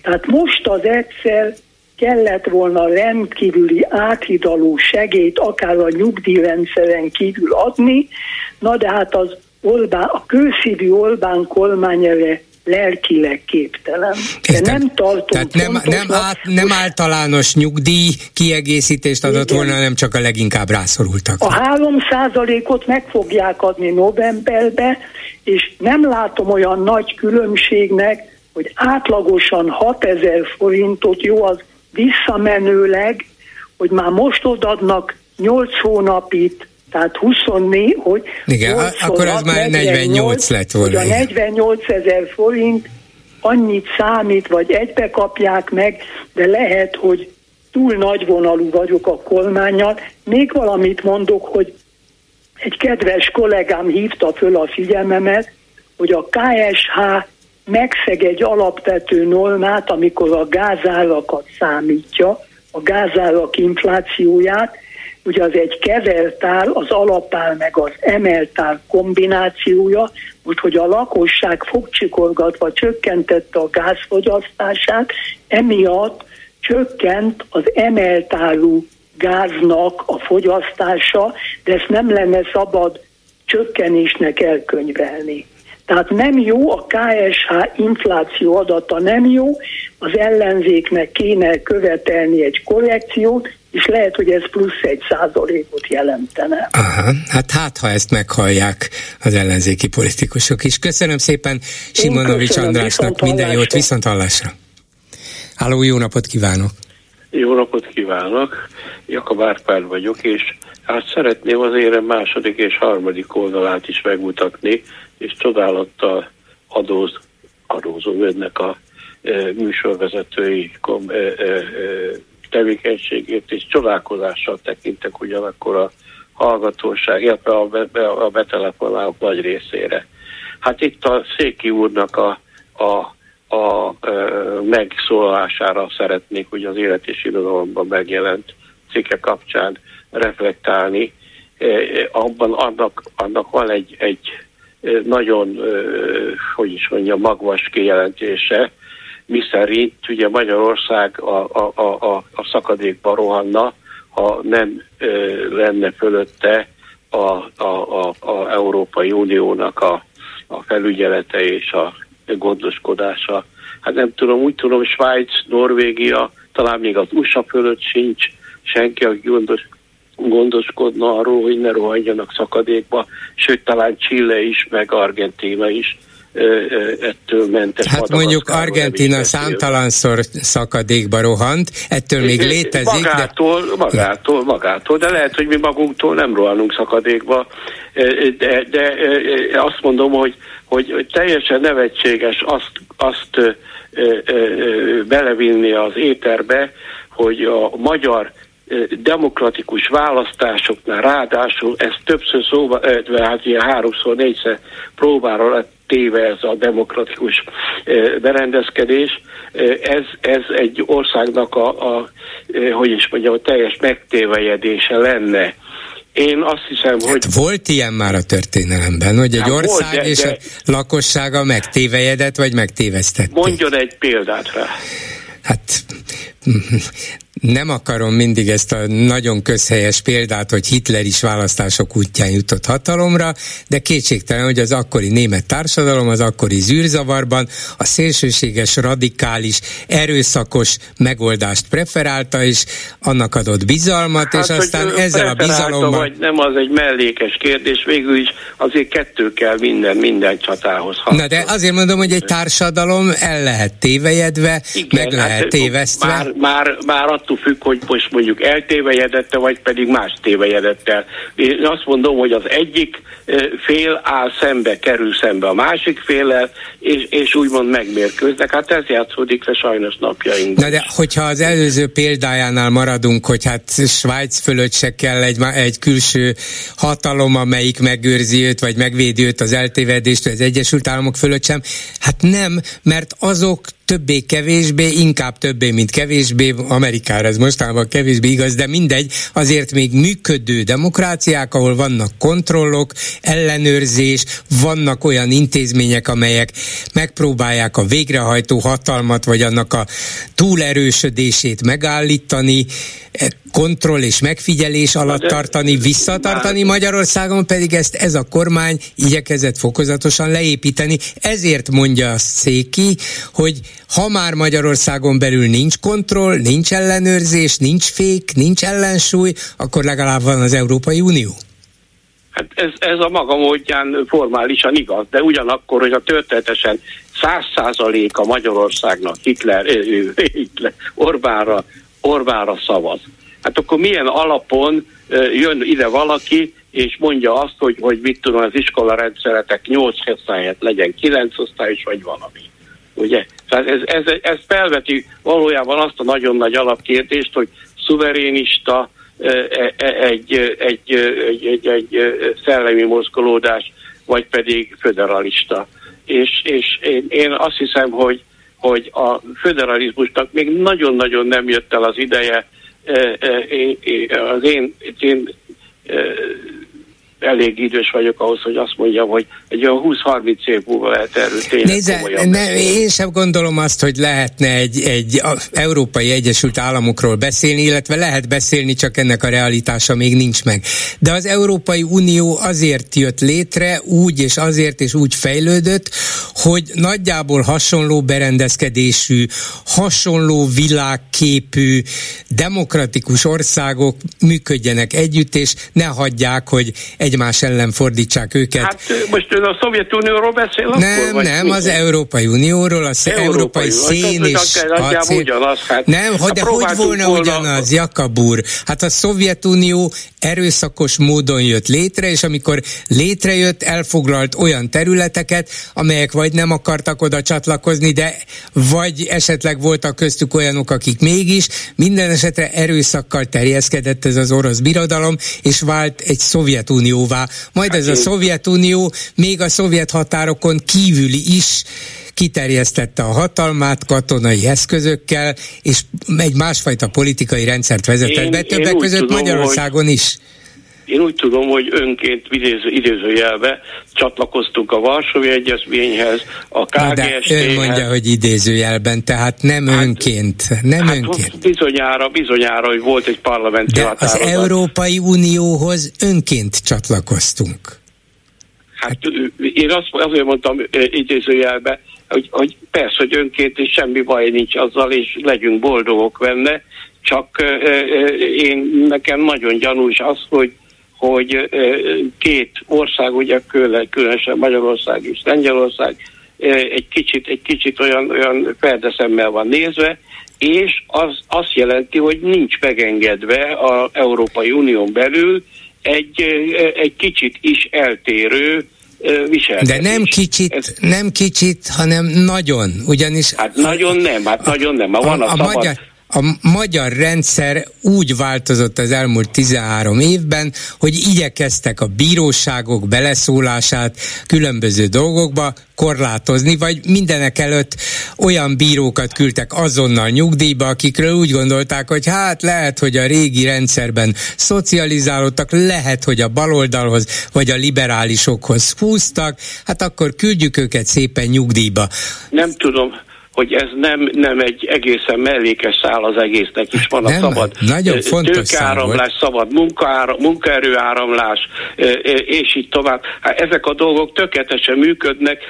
tehát most az egyszer kellett volna rendkívüli áthidaló segélyt akár a nyugdíjrendszeren kívül adni, na de hát az Olbán, a kőszívű Olbán kormány erre lelkileg képtelen. De nem tartom Tehát nem, nem, át, nem általános nyugdíj kiegészítést adott Igen. volna, hanem csak a leginkább rászorultak. A 3 ot meg fogják adni novemberbe, és nem látom olyan nagy különbségnek, hogy átlagosan 6000 forintot, jó az visszamenőleg, hogy már most odadnak 8 hónapit, tehát 24, hogy Igen, akkor az már 48 lett volna. Hogy a 48 ezer forint annyit számít, vagy egybe kapják meg, de lehet, hogy túl nagy vonalú vagyok a kormányjal. Még valamit mondok, hogy egy kedves kollégám hívta föl a figyelmemet, hogy a KSH megszeg egy alapvető normát, amikor a gázárakat számítja, a gázárak inflációját, ugye az egy kevertál, az alapál meg az emeltál kombinációja, úgyhogy a lakosság fogcsikorgatva csökkentette a gázfogyasztását, emiatt csökkent az emeltálú gáznak a fogyasztása, de ezt nem lenne szabad csökkenésnek elkönyvelni. Tehát nem jó, a KSH infláció adata nem jó, az ellenzéknek kéne követelni egy korrekciót, és lehet, hogy ez plusz egy százalékot jelentene. Aha, hát hát, ha ezt meghallják az ellenzéki politikusok is. Köszönöm szépen Simonovics Andrásnak, minden jót, viszont hallásra. Háló, jó napot kívánok! Jó napot kívánok! Jakab Árpád vagyok, és hát szeretném az érem második és harmadik oldalát is megmutatni, és csodálattal adóz adózom önnek a műsorvezetői tevékenységét, és csodálkozással tekintek ugyanakkor a hallgatóság, illetve a, be, a betelefonálók nagy részére. Hát itt a Széki úrnak a, a, a, a megszólalására szeretnék, hogy az élet és irodalomban megjelent cikke kapcsán reflektálni. Abban annak, annak van egy, egy nagyon, hogy is mondja, magvas kijelentése, mi szerint ugye Magyarország a, a, a, a szakadékba rohanna, ha nem ö, lenne fölötte a, a, a, a Európai Uniónak a, a felügyelete és a gondoskodása. Hát nem tudom, úgy tudom, Svájc, Norvégia, talán még az USA fölött sincs senki, aki gondos, gondoskodna arról, hogy ne rohanjanak szakadékba, sőt talán Chile is, meg Argentina is ettől mentes. Hát mondjuk Argentina számtalanszor szakadékba rohant, ettől még létezik. Magától, de... magától, magától, de lehet, hogy mi magunktól nem rohanunk szakadékba, de, de azt mondom, hogy, hogy teljesen nevetséges azt, azt belevinni az éterbe, hogy a magyar demokratikus választásoknál ráadásul ez többször szóba, hát ilyen háromszor, négyszer próbára lett téve ez a demokratikus berendezkedés. Ez, ez egy országnak a, a hogy is mondjam, a teljes megtévejedése lenne. Én azt hiszem, hát hogy... Volt ilyen már a történelemben, hogy egy hát ország volt, de, és de... a lakossága megtévejedett, vagy megtévesztett. Mondjon egy példát rá. Hát nem akarom mindig ezt a nagyon közhelyes példát, hogy Hitler is választások útján jutott hatalomra, de kétségtelen, hogy az akkori német társadalom az akkori zűrzavarban a szélsőséges, radikális, erőszakos megoldást preferálta, és annak adott bizalmat, hát, és aztán ezzel a bizalommal... Vagy nem, az egy mellékes kérdés, végül is azért kettő kell minden, minden csatához. Na de azért mondom, hogy egy társadalom el lehet tévejedve, Igen, meg lehet hát, tévesztve. Már, már, már attól attól függ, hogy most mondjuk eltévejedette, vagy pedig más tévejedettel. Én azt mondom, hogy az egyik fél áll szembe, kerül szembe a másik féllel, és, és úgymond megmérkőznek. Hát ez játszódik le sajnos napjainkban. Na de hogyha az előző példájánál maradunk, hogy hát Svájc fölött se kell egy, egy külső hatalom, amelyik megőrzi őt, vagy megvédi őt az eltévedést, az Egyesült Államok fölött sem, hát nem, mert azok többé-kevésbé, inkább többé, mint kevésbé, Amerikára ez mostában kevésbé igaz, de mindegy, azért még működő demokráciák, ahol vannak kontrollok, ellenőrzés, vannak olyan intézmények, amelyek megpróbálják a végrehajtó hatalmat, vagy annak a túlerősödését megállítani, kontroll és megfigyelés alatt tartani, visszatartani, Magyarországon pedig ezt ez a kormány igyekezett fokozatosan leépíteni. Ezért mondja a Széki, hogy ha már Magyarországon belül nincs kontroll, nincs ellenőrzés, nincs fék, nincs ellensúly, akkor legalább van az Európai Unió. Hát ez, ez a maga módján formálisan igaz, de ugyanakkor, hogy a történetesen száz százalék a Magyarországnak Hitler, Hitler Orbánra, Orbánra szavaz. Hát akkor milyen alapon jön ide valaki, és mondja azt, hogy, hogy mit tudom, az iskola rendszeretek 8 osztályát legyen 9 osztályos, vagy valami. Ugye? Tehát ez, ez, ez felveti valójában azt a nagyon nagy alapkérdést, hogy szuverénista, egy, egy, egy, egy, egy szellemi mozgolódás, vagy pedig föderalista. És, és én, én azt hiszem, hogy, hogy a föderalizmusnak még nagyon-nagyon nem jött el az ideje. Az én, én elég idős vagyok ahhoz, hogy azt mondjam, hogy egy olyan 20-30 év múlva lehet erről tényleg Nézze, ne, Én sem gondolom azt, hogy lehetne egy, egy Európai Egyesült Államokról beszélni, illetve lehet beszélni, csak ennek a realitása még nincs meg. De az Európai Unió azért jött létre, úgy és azért és úgy fejlődött, hogy nagyjából hasonló berendezkedésű, hasonló világképű, demokratikus országok működjenek együtt, és ne hagyják, hogy egy egymás ellen fordítsák őket. Hát most ön a Szovjetunióról beszél Nem, akkor, nem, mi? az Európai Unióról, az Európai, Európai Szén és acél. Ugyanaz, hát, nem, hogy, de hogy volna, volna ugyanaz, Jakab úr? Hát a Szovjetunió erőszakos módon jött létre, és amikor létrejött, elfoglalt olyan területeket, amelyek vagy nem akartak oda csatlakozni, de vagy esetleg voltak köztük olyanok, akik mégis, minden esetre erőszakkal terjeszkedett ez az orosz birodalom, és vált egy Szovjetunióvá. Majd hát ez a Szovjetunió még a szovjet határokon kívüli is kiterjesztette a hatalmát katonai eszközökkel, és egy másfajta politikai rendszert vezetett be, többek között tudom, Magyarországon hogy... is. Én úgy tudom, hogy önként idéző, idézőjelbe csatlakoztunk a Varsói Egyezményhez, a KGST-hez. De ön mondja, hogy idézőjelben, tehát nem hát, önként. Nem hát önként. Bizonyára, bizonyára, hogy volt egy parlamenti De határozat. az Európai Unióhoz önként csatlakoztunk. Hát, én azt, azért mondtam idézőjelbe, hogy, hogy persze, hogy önként és semmi baj nincs azzal, és legyünk boldogok benne, csak én nekem nagyon gyanús az, hogy hogy két ország, ugye különösen Magyarország és Lengyelország egy kicsit, egy kicsit olyan, olyan perdeszemmel van nézve, és az azt jelenti, hogy nincs megengedve az Európai Unión belül egy, egy kicsit is eltérő viselkedés. De nem kicsit, Ez, nem kicsit, hanem nagyon, ugyanis... Hát nagyon nem, hát nagyon nem. Van a, a, a szabad, magyar, a magyar rendszer úgy változott az elmúlt 13 évben, hogy igyekeztek a bíróságok beleszólását különböző dolgokba korlátozni, vagy mindenek előtt olyan bírókat küldtek azonnal nyugdíjba, akikről úgy gondolták, hogy hát lehet, hogy a régi rendszerben szocializálódtak, lehet, hogy a baloldalhoz vagy a liberálisokhoz húztak, hát akkor küldjük őket szépen nyugdíjba. Nem tudom hogy ez nem, nem egy egészen mellékes szál az egésznek is van a nem, szabad nagyon fontos tőkeáramlás, szabad munkaára, munkaerőáramlás, és így tovább. Hát ezek a dolgok tökéletesen működnek,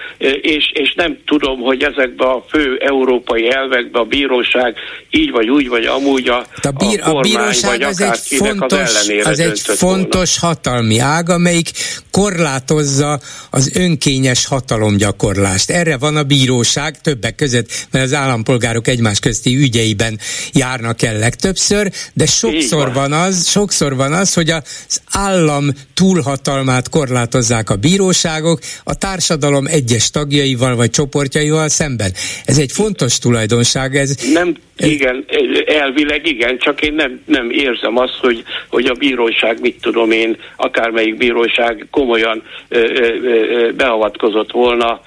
és, és nem tudom, hogy ezekben a fő európai elvekben a bíróság így vagy úgy, vagy amúgy a, a, bír, a, kormány, a bíróság vagy az egy fontos, az, az egy fontos volna. hatalmi ág, amelyik korlátozza az önkényes hatalomgyakorlást. Erre van a bíróság többek között mert az állampolgárok egymás közti ügyeiben járnak el legtöbbször, de sokszor van az, sokszor van az, hogy az állam túlhatalmát korlátozzák a bíróságok a társadalom egyes tagjaival vagy csoportjaival szemben. Ez egy fontos tulajdonság. Ez, nem, ez, igen, elvileg igen, csak én nem, nem érzem azt, hogy, hogy a bíróság, mit tudom én, akármelyik bíróság komolyan ö, ö, ö, beavatkozott volna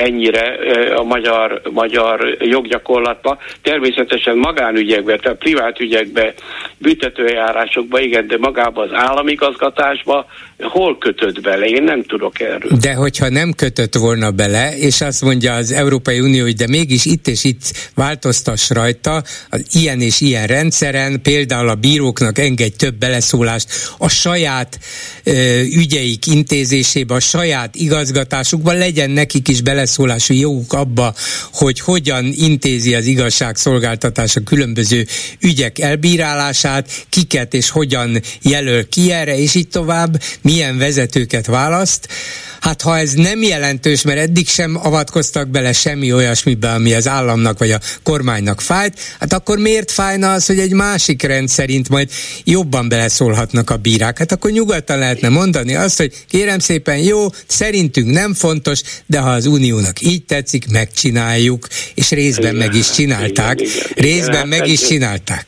ennyire a magyar, magyar joggyakorlatba. Természetesen magánügyekbe, tehát privát ügyekbe, büntetőjárásokba, igen, de magába az államigazgatásba hol kötött bele? Én nem tudok erről. De hogyha nem kötött volna bele, és azt mondja az Európai Unió, hogy de mégis itt és itt változtass rajta, az ilyen és ilyen rendszeren, például a bíróknak engedj több beleszólást a saját ö, ügyeik intézésébe, a saját igazgatásukban, legyen nekik is beleszólási joguk abba, hogy hogyan intézi az igazságszolgáltatás a különböző ügyek elbírálását, kiket és hogyan jelöl ki erre, és így tovább milyen vezetőket választ. Hát ha ez nem jelentős, mert eddig sem avatkoztak bele semmi olyasmibe, ami az államnak vagy a kormánynak fájt, hát akkor miért fájna az, hogy egy másik rend szerint majd jobban beleszólhatnak a bírák? Hát akkor nyugodtan lehetne mondani azt, hogy kérem szépen, jó, szerintünk nem fontos, de ha az uniónak így tetszik, megcsináljuk, és részben igen, meg is csinálták. Igen, igen, részben igen, meg is csinálták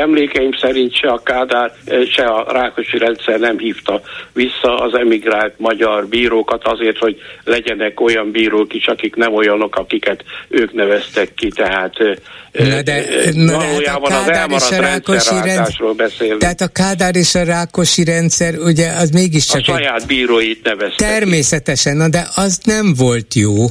emlékeim szerint se a Kádár, eh, se a Rákosi rendszer nem hívta vissza az emigrált magyar bírókat azért, hogy legyenek olyan bírók is, akik nem olyanok, akiket ők neveztek ki, tehát eh, na de, eh, na de hát a Kádár és a Rákosi rendszer, beszélünk. Tehát a Kádár és a Rákosi rendszer, ugye az mégiscsak... A saját bíróit neveztek Természetesen, na de az nem volt jó.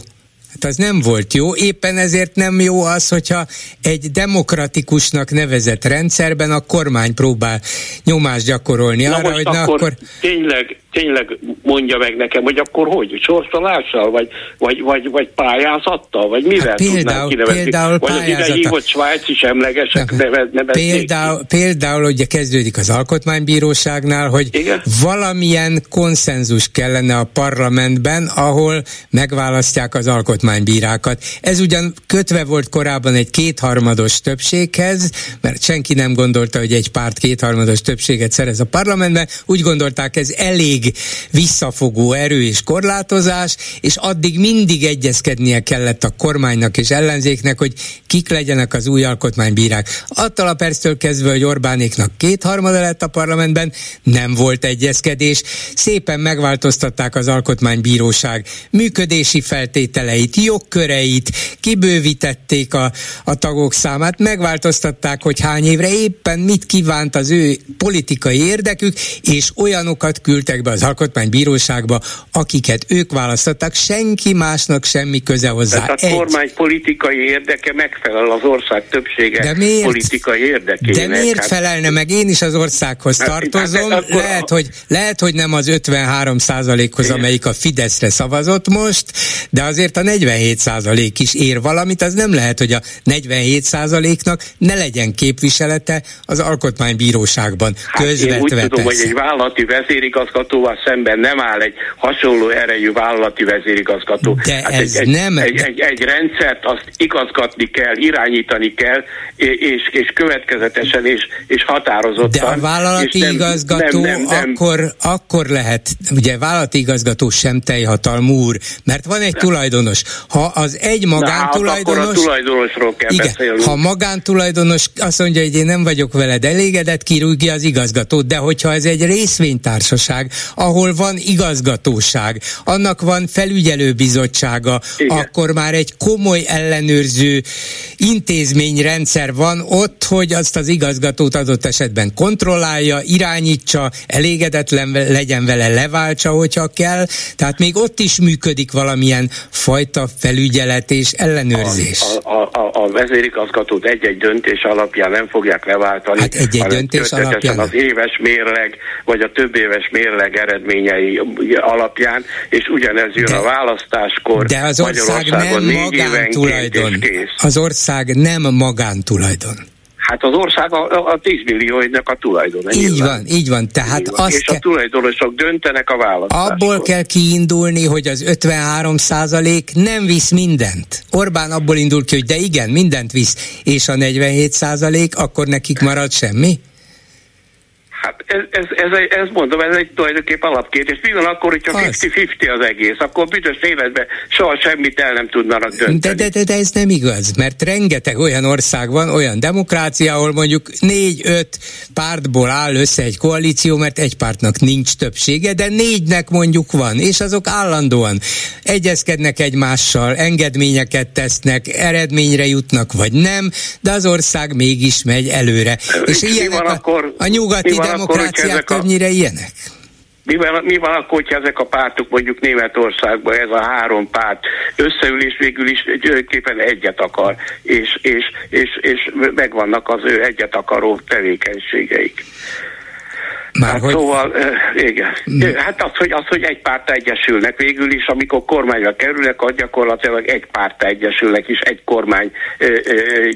Hát az nem volt jó, éppen ezért nem jó az, hogyha egy demokratikusnak nevezett rendszerben a kormány próbál nyomást gyakorolni na arra, hogy na akkor... akkor... Tényleg tényleg mondja meg nekem, hogy akkor hogy, sorsolással, vagy, vagy, vagy, vagy pályázattal, vagy mivel hát például, kinevezni? Például vagy az ide hívott svájci semlegesek neveznék? Például, például ugye kezdődik az alkotmánybíróságnál, hogy Igen? valamilyen konszenzus kellene a parlamentben, ahol megválasztják az alkotmánybírákat. Ez ugyan kötve volt korábban egy kétharmados többséghez, mert senki nem gondolta, hogy egy párt kétharmados többséget szerez a parlamentben, úgy gondolták ez elég elég visszafogó erő és korlátozás, és addig mindig egyezkednie kellett a kormánynak és ellenzéknek, hogy kik legyenek az új alkotmánybírák. Attól a perctől kezdve, hogy Orbánéknak kétharmada lett a parlamentben, nem volt egyezkedés. Szépen megváltoztatták az alkotmánybíróság működési feltételeit, jogköreit, kibővítették a, a tagok számát, megváltoztatták, hogy hány évre éppen mit kívánt az ő politikai érdekük, és olyanokat küldtek be be az alkotmánybíróságba, akiket ők választottak, senki másnak semmi köze hozzá. Tehát a Egy. kormány politikai érdeke megfelel az ország többsége de miért, politikai érdekének. De miért hát, felelne meg? Én is az országhoz hát, tartozom. Hát, lehet, hogy, lehet, hogy nem az 53 százalékhoz, amelyik a Fideszre szavazott most, de azért a 47 százalék is ér valamit, az nem lehet, hogy a 47 százaléknak ne legyen képviselete az alkotmánybíróságban. Hát közvetve én úgy tudom, persze. hogy egy vállalati vezérigazgató igazgatóval szemben nem áll egy hasonló erejű vállalati vezérigazgató. De hát ez egy, nem... Egy, egy, egy rendszert azt igazgatni kell, irányítani kell, és, és következetesen és, és határozottan. De a vállalati nem, igazgató nem, nem, nem, akkor, akkor lehet, ugye vállalati igazgató sem teljhatalmú úr, mert van egy nem. tulajdonos. Ha az egy magántulajdonos... Na, hát a tulajdonosról kell igen, beszélni. Ha magántulajdonos azt mondja, hogy én nem vagyok veled elégedett, kirúgja az igazgatót, de hogyha ez egy részvénytársaság, ahol van igazgatóság, annak van felügyelőbizottsága, Igen. akkor már egy komoly ellenőrző intézményrendszer van ott, hogy azt az igazgatót adott esetben kontrollálja, irányítsa, elégedetlen legyen vele, leváltsa, hogyha kell. Tehát még ott is működik valamilyen fajta felügyelet és ellenőrzés. A, a, a, a vezérigazgatót egy-egy döntés alapján nem fogják leváltani. Hát egy-egy döntés alapján. Az éves mérleg, vagy a több éves mérleg eredményei alapján, és ugyanez jön de, a választáskor. De az ország nem magántulajdon. Az ország nem magántulajdon. Hát az ország a, a 10 millióidnak a tulajdon. Így nyilván. van, így van. Tehát így van. Azt és ke- a tulajdonosok döntenek a választáskor. Abból kell kiindulni, hogy az 53 százalék nem visz mindent. Orbán abból indul ki, hogy de igen, mindent visz, és a 47 százalék, akkor nekik marad semmi? Hát ez, ez, ez, ez mondom, ez egy tulajdonképpen alapkérdés. Mi van akkor, hogyha 50-50 az egész? Akkor büdös életben soha semmit el nem tudnának dönteni. De, de, de, de ez nem igaz, mert rengeteg olyan ország van, olyan demokrácia, ahol mondjuk négy-öt pártból áll össze egy koalíció, mert egy pártnak nincs többsége, de négynek mondjuk van, és azok állandóan egyezkednek egymással, engedményeket tesznek, eredményre jutnak, vagy nem, de az ország mégis megy előre. És, és ilyenek a, akkor, a nyugati demokráciák akkor, többnyire a... ilyenek? Mi van, mi van akkor, hogyha ezek a pártok mondjuk Németországban, ez a három párt összeül és végül is tulajdonképpen egyet akar, és, és, és, és megvannak az ő egyet akaró tevékenységeik. Már hát hogy... Szóval, igen. Hát az hogy, az, hogy egy párt egyesülnek végül is, amikor kormányra kerülnek, az gyakorlatilag egy párt egyesülnek, és egy kormány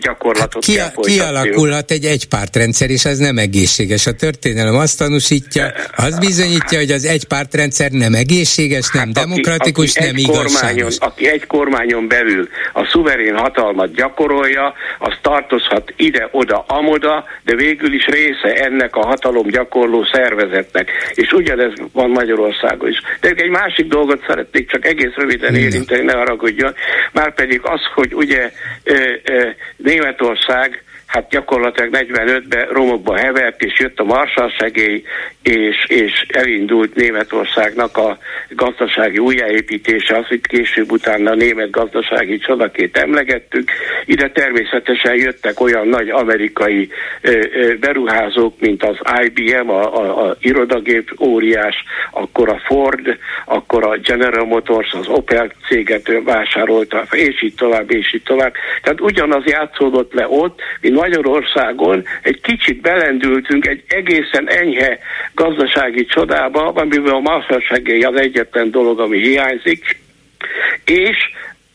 gyakorlatot hát ki, Kialakulhat egy egypártrendszer, és ez nem egészséges. A történelem azt tanúsítja, az bizonyítja, hogy az egypártrendszer nem egészséges, nem hát demokratikus, aki, aki nem igazságos. Kormányon, aki egy kormányon belül a szuverén hatalmat gyakorolja, az tartozhat ide-oda, amoda, de végül is része ennek a hatalom gyakorló szervezetnek. És ugyanez van Magyarországon is. De egy másik dolgot szeretnék csak egész röviden érinteni, ne haragudjon, már pedig az, hogy ugye Németország hát gyakorlatilag 45-ben romokba hevert, és jött a Marshall segély, és, és elindult Németországnak a gazdasági újjáépítése, az, hogy később utána a német gazdasági csodakét emlegettük. Ide természetesen jöttek olyan nagy amerikai ö, ö, beruházók, mint az IBM, a, a, a irodagép óriás, akkor a Ford, akkor a General Motors, az Opel céget vásárolta, és így tovább, és így tovább. Tehát ugyanaz játszódott le ott, mint Magyarországon egy kicsit belendültünk egy egészen enyhe gazdasági csodába, amiben a masszasegély az egyetlen dolog, ami hiányzik, és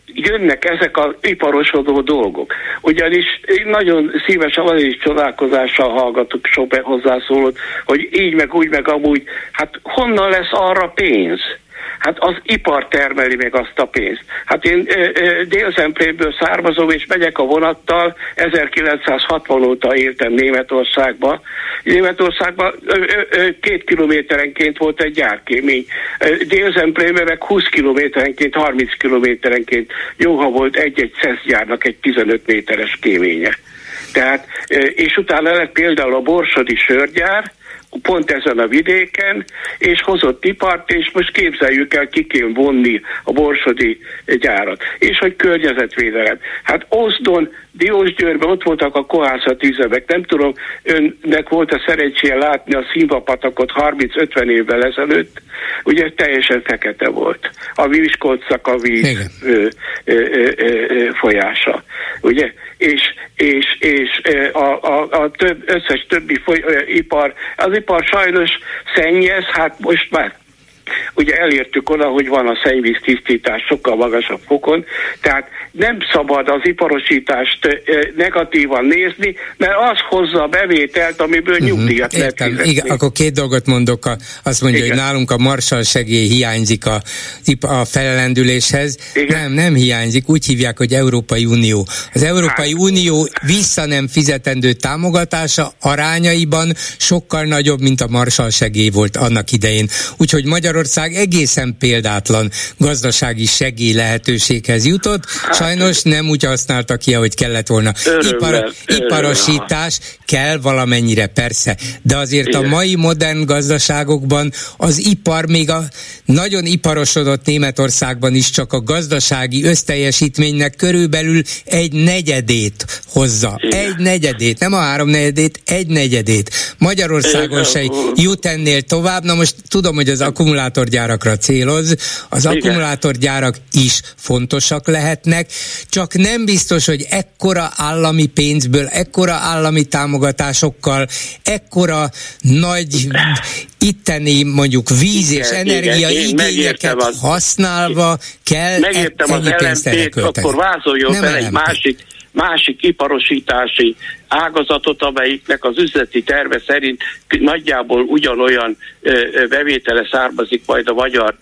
jönnek ezek az iparosodó dolgok. Ugyanis nagyon szívesen az is csodálkozással hallgatok sok hozzászólót, hogy így meg úgy meg amúgy, hát honnan lesz arra pénz? Hát az ipar termeli meg azt a pénzt. Hát én Dél-Szempléből származom, és megyek a vonattal, 1960 óta éltem Németországba. Németországban két kilométerenként volt egy gyárkémény. Dél-Szempléből meg 20 kilométerenként, 30 kilométerenként jó, ha volt egy-egy szeszgyárnak egy 15 méteres kéménye. Tehát, és utána lett például a Borsodi sörgyár, pont ezen a vidéken, és hozott ipart, és most képzeljük el, ki kell vonni a borsodi gyárat. És hogy környezetvédelem. Hát Oszdon, Diósgyőrben ott voltak a kohászat üzemek. Nem tudom, önnek volt a szerencséje látni a színvapatakot 30-50 évvel ezelőtt, ugye teljesen fekete volt. A Miskolcak a víz ö, ö, ö, ö, folyása. Ugye? És, és, és a, a, a több, összes többi foly, ö, ipar, az ipar sajnos szennyez, hát most már ugye elértük oda, hogy van a szennyvíz tisztítás sokkal magasabb fokon, tehát nem szabad az iparosítást negatívan nézni, mert az hozza a bevételt, amiből uh-huh. nyugdíjat lehet fizetni. Igen, akkor két dolgot mondok. A, azt mondja, Igen. hogy nálunk a marsal segély hiányzik a, a felelendüléshez. Igen. Nem, nem hiányzik. Úgy hívják, hogy Európai Unió. Az Európai hát. Unió vissza nem fizetendő támogatása arányaiban sokkal nagyobb, mint a marsal segély volt annak idején. Úgyhogy Magyarország egészen példátlan gazdasági segély lehetőséghez jutott. Hát, Sajnos nem úgy használta ki, ahogy kellett volna. Örömmel, Ipar, örömmel. iparosítás kell valamennyire, persze, de azért Igen. a mai modern gazdaságokban az ipar még a nagyon iparosodott Németországban is csak a gazdasági összteljesítménynek körülbelül egy negyedét hozza. Igen. Egy negyedét, nem a három negyedét, egy negyedét. Magyarországon se jut ennél tovább. Na most tudom, hogy az akkumulátorgyárakra céloz, az Igen. akkumulátorgyárak is fontosak lehetnek, csak nem biztos, hogy ekkora állami pénzből, ekkora állami támogatásokkal, ekkora nagy itteni mondjuk víz igen, és energia igen, igényeket az, használva kell megértem ennyi az pénzt akkor vázoljon fel egy másik másik iparosítási ágazatot, amelyiknek az üzleti terve szerint nagyjából ugyanolyan bevétele származik majd a magyar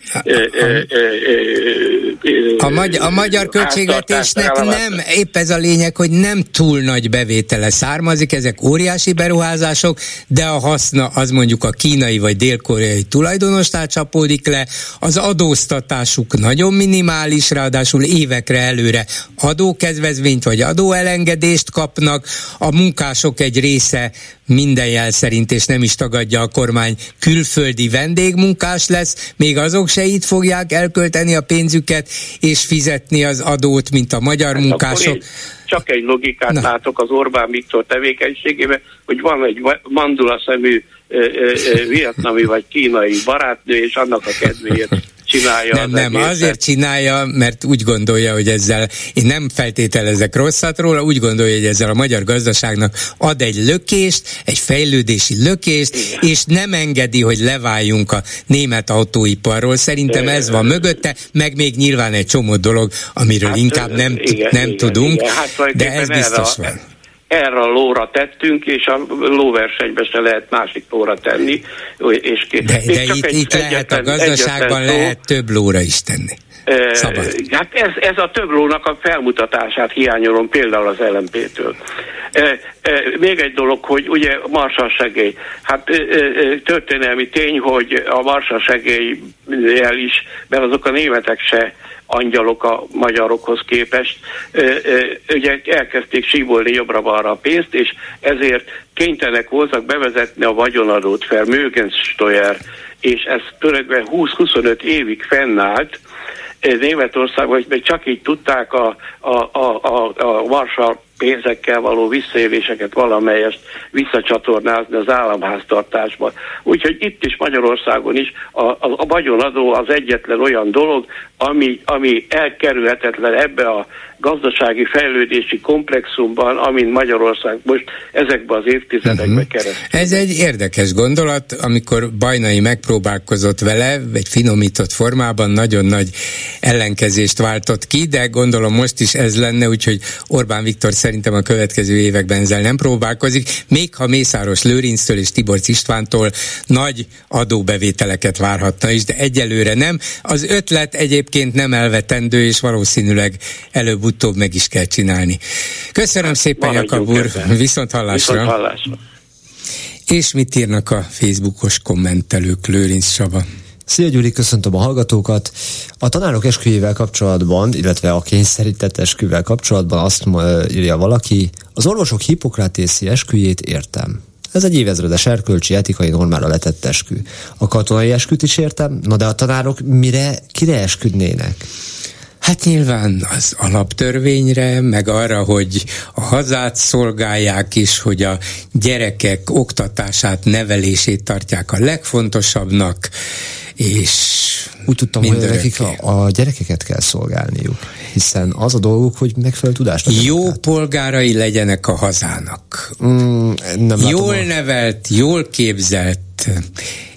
a, magyar, a magyar költségvetésnek nem, épp ez a lényeg, hogy nem túl nagy bevétele származik, ezek óriási beruházások, de a haszna az mondjuk a kínai vagy dél-koreai tulajdonostál csapódik le, az adóztatásuk nagyon minimális, ráadásul évekre előre adókezvezményt vagy adóelengedést kapnak, a munkások egy része minden jel szerint, és nem is tagadja a kormány, külföldi vendégmunkás lesz, még azok se itt fogják elkölteni a pénzüket, és fizetni az adót, mint a magyar hát munkások. Csak egy logikát Na. látok az Orbán Viktor tevékenységében, hogy van egy mandula szemű vietnami vagy kínai barátnő, és annak a kedvéért csinálja. Nem, nem, egészet. azért csinálja, mert úgy gondolja, hogy ezzel, én nem feltételezek rosszat róla, úgy gondolja, hogy ezzel a magyar gazdaságnak ad egy lökést, egy fejlődési lökést, Igen. és nem engedi, hogy leváljunk a német autóiparról. Szerintem ez van mögötte, meg még nyilván egy csomó dolog, amiről hát, inkább nem, igen, nem igen, tudunk, igen. Hát, de ez biztos van erre a lóra tettünk, és a lóversenybe se lehet másik lóra tenni. És, de, de itt, itt lehet a gazdaságban lehet több lóra is tenni. Szabad. Hát ez, ez a több lónak a felmutatását hiányolom például az LMP-től. Még egy dolog, hogy ugye Marsa segély. Hát történelmi tény, hogy a Marsa segélyjel is, mert azok a németek se angyalok a magyarokhoz képest, ugye elkezdték sívolni jobbra-balra a pénzt, és ezért kénytelenek voltak bevezetni a vagyonadót fel, Mögensteuer, és ez tulajdonképpen 20-25 évig fennállt, Németországban, hogy még csak így tudták a, a, a, a, a Varsa pénzekkel való visszaéléseket valamelyest visszacsatornázni az államháztartásba. Úgyhogy itt is Magyarországon is a, a, a vagyonadó az egyetlen olyan dolog, ami, ami elkerülhetetlen ebbe a gazdasági fejlődési komplexumban, amin Magyarország most ezekben az évtizedekben uh-huh. keresztül. Ez egy érdekes gondolat, amikor Bajnai megpróbálkozott vele, egy finomított formában, nagyon nagy ellenkezést váltott ki, de gondolom most is ez lenne, úgyhogy Orbán Viktor szerintem a következő években ezzel nem próbálkozik, még ha Mészáros Lőrinctől és Tibor Istvántól nagy adóbevételeket várhatna is, de egyelőre nem. Az ötlet egyébként nem elvetendő, és valószínűleg előbb előbb-utóbb meg is kell csinálni. Köszönöm hát, szépen, Jakab úr, viszont hallásra. viszont hallásra. És mit írnak a Facebookos kommentelők, Lőrinc Saba? Szia Gyuri, köszöntöm a hallgatókat. A tanárok esküjével kapcsolatban, illetve a kényszerített esküvel kapcsolatban azt írja valaki, az orvosok hipokratészi esküjét értem. Ez egy évezredes erkölcsi etikai normára letett eskü. A katonai esküt is értem, na de a tanárok mire, kire esküdnének? Hát nyilván az alaptörvényre, meg arra, hogy a hazát szolgálják is, hogy a gyerekek oktatását, nevelését tartják a legfontosabbnak, és úgy tudtam, hogy nekik a, a gyerekeket kell szolgálniuk, hiszen az a dolguk, hogy megfelelő tudást Jó át. polgárai legyenek a hazának. Mm, nem jól a... nevelt, jól képzelt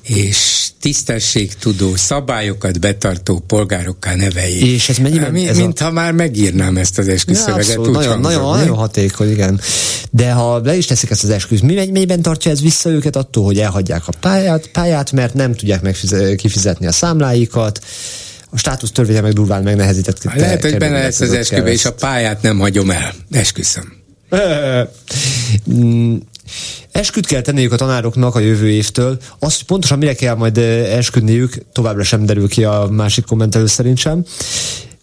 és tisztességtudó, szabályokat betartó polgárokká neveljék. És ez mennyiben? Mi, ez mint a... ha már megírnám ezt az esküszöveget. Ja, nagyon, hangzom, nagyon, nagyon hatékony, igen. De ha le is teszik ezt az esküsz, mi, mennyiben tartja ez vissza őket attól, hogy elhagyják a pályát, pályát mert nem tudják megfizetni, kifizetni a számláikat, a státusz törvénye meg durván megnehezített. Lehet, hogy benne lesz az eskübe, és a pályát nem hagyom el. Esküszöm. Esküt kell tenniük a tanároknak a jövő évtől. Azt, hogy pontosan mire kell majd esküdniük, továbbra sem derül ki a másik kommentelő szerint sem.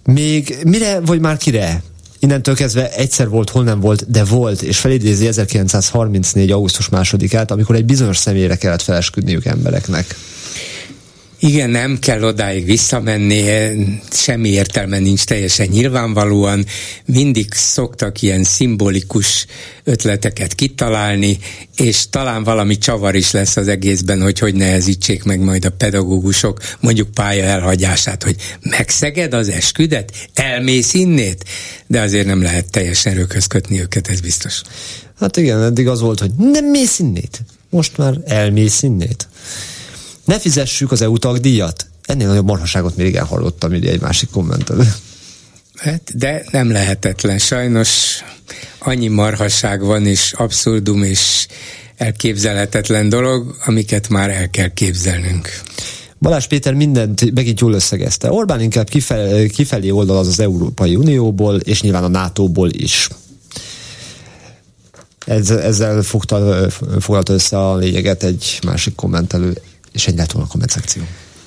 Még mire, vagy már kire? Innentől kezdve egyszer volt, hol nem volt, de volt, és felidézi 1934. augusztus másodikát, amikor egy bizonyos személyre kellett felesküdniük embereknek. Igen, nem kell odáig visszamenni, semmi értelme nincs teljesen nyilvánvalóan. Mindig szoktak ilyen szimbolikus ötleteket kitalálni, és talán valami csavar is lesz az egészben, hogy hogy nehezítsék meg majd a pedagógusok mondjuk pálya elhagyását, hogy megszeged az esküdet, elmész innét, de azért nem lehet teljesen erőköz kötni őket, ez biztos. Hát igen, eddig az volt, hogy nem mész innét, most már elmész innét ne fizessük az EU tagdíjat. Ennél nagyobb marhaságot még igen hallottam, ide egy másik kommentelő. Hát, de nem lehetetlen. Sajnos annyi marhasság van, és abszurdum, és elképzelhetetlen dolog, amiket már el kell képzelnünk. Balázs Péter mindent megint jól összegezte. Orbán inkább kifel, kifelé oldal az az Európai Unióból, és nyilván a NATO-ból is. Ezzel fogta, foglalta össze a lényeget egy másik kommentelő és egy lett volna a komment szekció.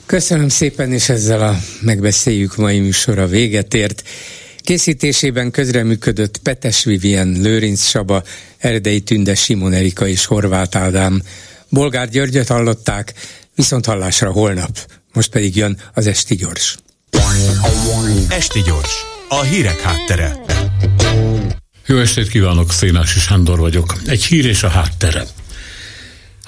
Köszönöm szépen, és ezzel a megbeszéljük mai műsora véget ért. Készítésében közreműködött Petes Vivien, Lőrinc Saba, Erdei Tünde, Simon Erika és Horváth Ádám. Bolgár Györgyöt hallották, viszont hallásra holnap. Most pedig jön az Esti Gyors. Esti Gyors, a hírek háttere. Jó estét kívánok, Szénási Sándor vagyok. Egy hír és a háttere.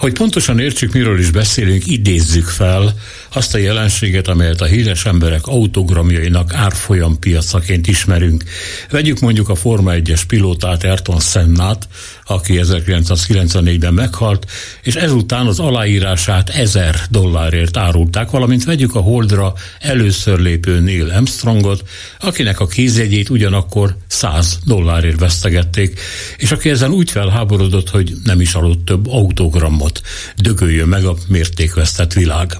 Hogy pontosan értsük, miről is beszélünk, idézzük fel azt a jelenséget, amelyet a híres emberek autogramjainak árfolyam piacaként ismerünk. Vegyük mondjuk a Forma 1-es pilótát Ayrton Sennát, aki 1994-ben meghalt, és ezután az aláírását 1000 dollárért árulták, valamint vegyük a Holdra először lépő Neil Armstrongot, akinek a kézjegyét ugyanakkor 100 dollárért vesztegették, és aki ezen úgy felháborodott, hogy nem is aludt több autogramot, dögöljön meg a mértékvesztett világ.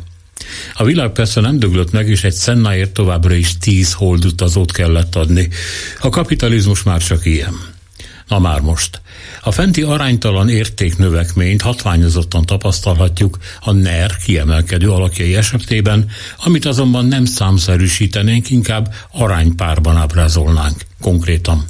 A világ persze nem döglött meg, és egy szennáért továbbra is tíz holdutazót kellett adni. A kapitalizmus már csak ilyen. Na már most. A fenti aránytalan értéknövekményt hatványozottan tapasztalhatjuk a NER kiemelkedő alakjai esetében, amit azonban nem számszerűsítenénk, inkább aránypárban ábrázolnánk konkrétan.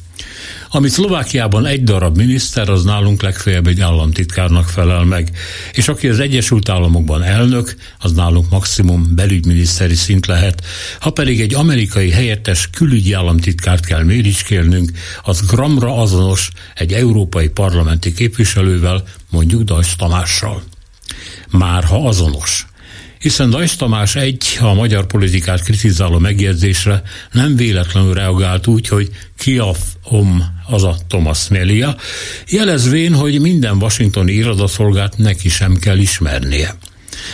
Amit Szlovákiában egy darab miniszter, az nálunk legfeljebb egy államtitkárnak felel meg, és aki az Egyesült Államokban elnök, az nálunk maximum belügyminiszteri szint lehet. Ha pedig egy amerikai helyettes külügyi államtitkárt kell méricskélnünk, az gramra azonos egy európai parlamenti képviselővel, mondjuk Dajs Tamással. Már ha azonos hiszen Dajs Tamás egy a magyar politikát kritizáló megjegyzésre nem véletlenül reagált úgy, hogy ki a om az a Thomas Melia, jelezvén, hogy minden washingtoni irodaszolgát neki sem kell ismernie.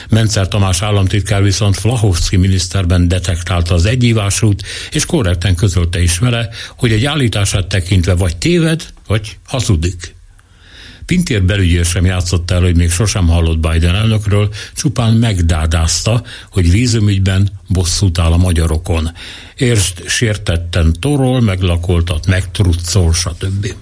Mencer Tamás államtitkár viszont Flahovszki miniszterben detektálta az egyívásút, és korrekten közölte is vele, hogy egy állítását tekintve vagy téved, vagy hazudik. Pintér belügyér sem játszott el, hogy még sosem hallott Biden elnökről, csupán megdádázta, hogy vízumügyben bosszút áll a magyarokon. Érst sértetten torol, meglakoltat, megtruccol, stb.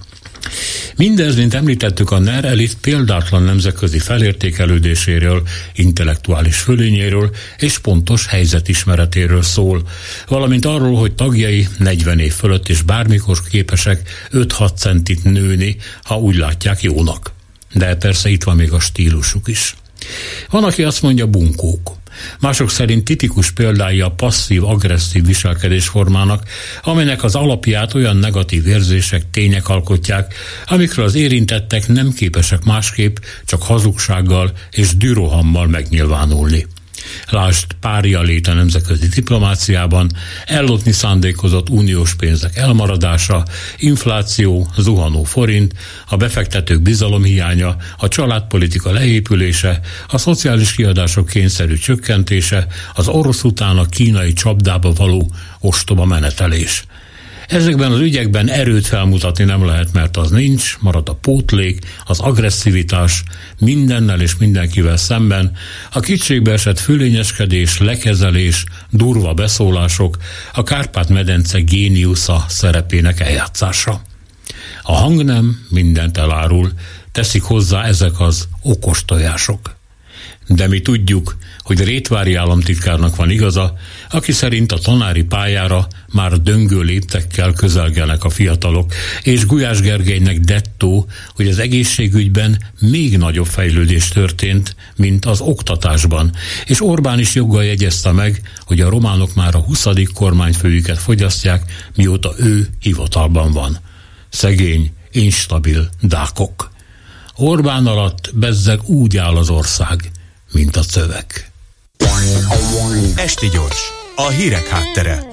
Mindez, mint említettük, a NER elit példátlan nemzetközi felértékelődéséről, intellektuális fölényéről és pontos helyzetismeretéről szól, valamint arról, hogy tagjai 40 év fölött és bármikor képesek 5-6 centit nőni, ha úgy látják jónak. De persze itt van még a stílusuk is. Van, aki azt mondja bunkók. Mások szerint titikus példája a passzív-agresszív viselkedésformának, amelynek az alapját olyan negatív érzések, tények alkotják, amikről az érintettek nem képesek másképp, csak hazugsággal és dürohammal megnyilvánulni lásd párja lét a nemzetközi diplomáciában, ellopni szándékozott uniós pénzek elmaradása, infláció, zuhanó forint, a befektetők bizalomhiánya, a családpolitika leépülése, a szociális kiadások kényszerű csökkentése, az orosz után a kínai csapdába való ostoba menetelés. Ezekben az ügyekben erőt felmutatni nem lehet, mert az nincs, marad a pótlék, az agresszivitás mindennel és mindenkivel szemben, a kicségbe esett fölényeskedés, lekezelés, durva beszólások, a Kárpát-medence géniusza szerepének eljátszása. A hang nem mindent elárul, teszik hozzá ezek az okos tojások. De mi tudjuk, hogy Rétvári államtitkárnak van igaza, aki szerint a tanári pályára már döngő léptekkel közelgelnek a fiatalok, és Gulyás Gergelynek dettó, hogy az egészségügyben még nagyobb fejlődés történt, mint az oktatásban, és Orbán is joggal jegyezte meg, hogy a románok már a 20. kormányfőjüket fogyasztják, mióta ő hivatalban van. Szegény, instabil dákok. Orbán alatt bezzeg úgy áll az ország, mint a szöveg. Esti gyors, a hírek háttere.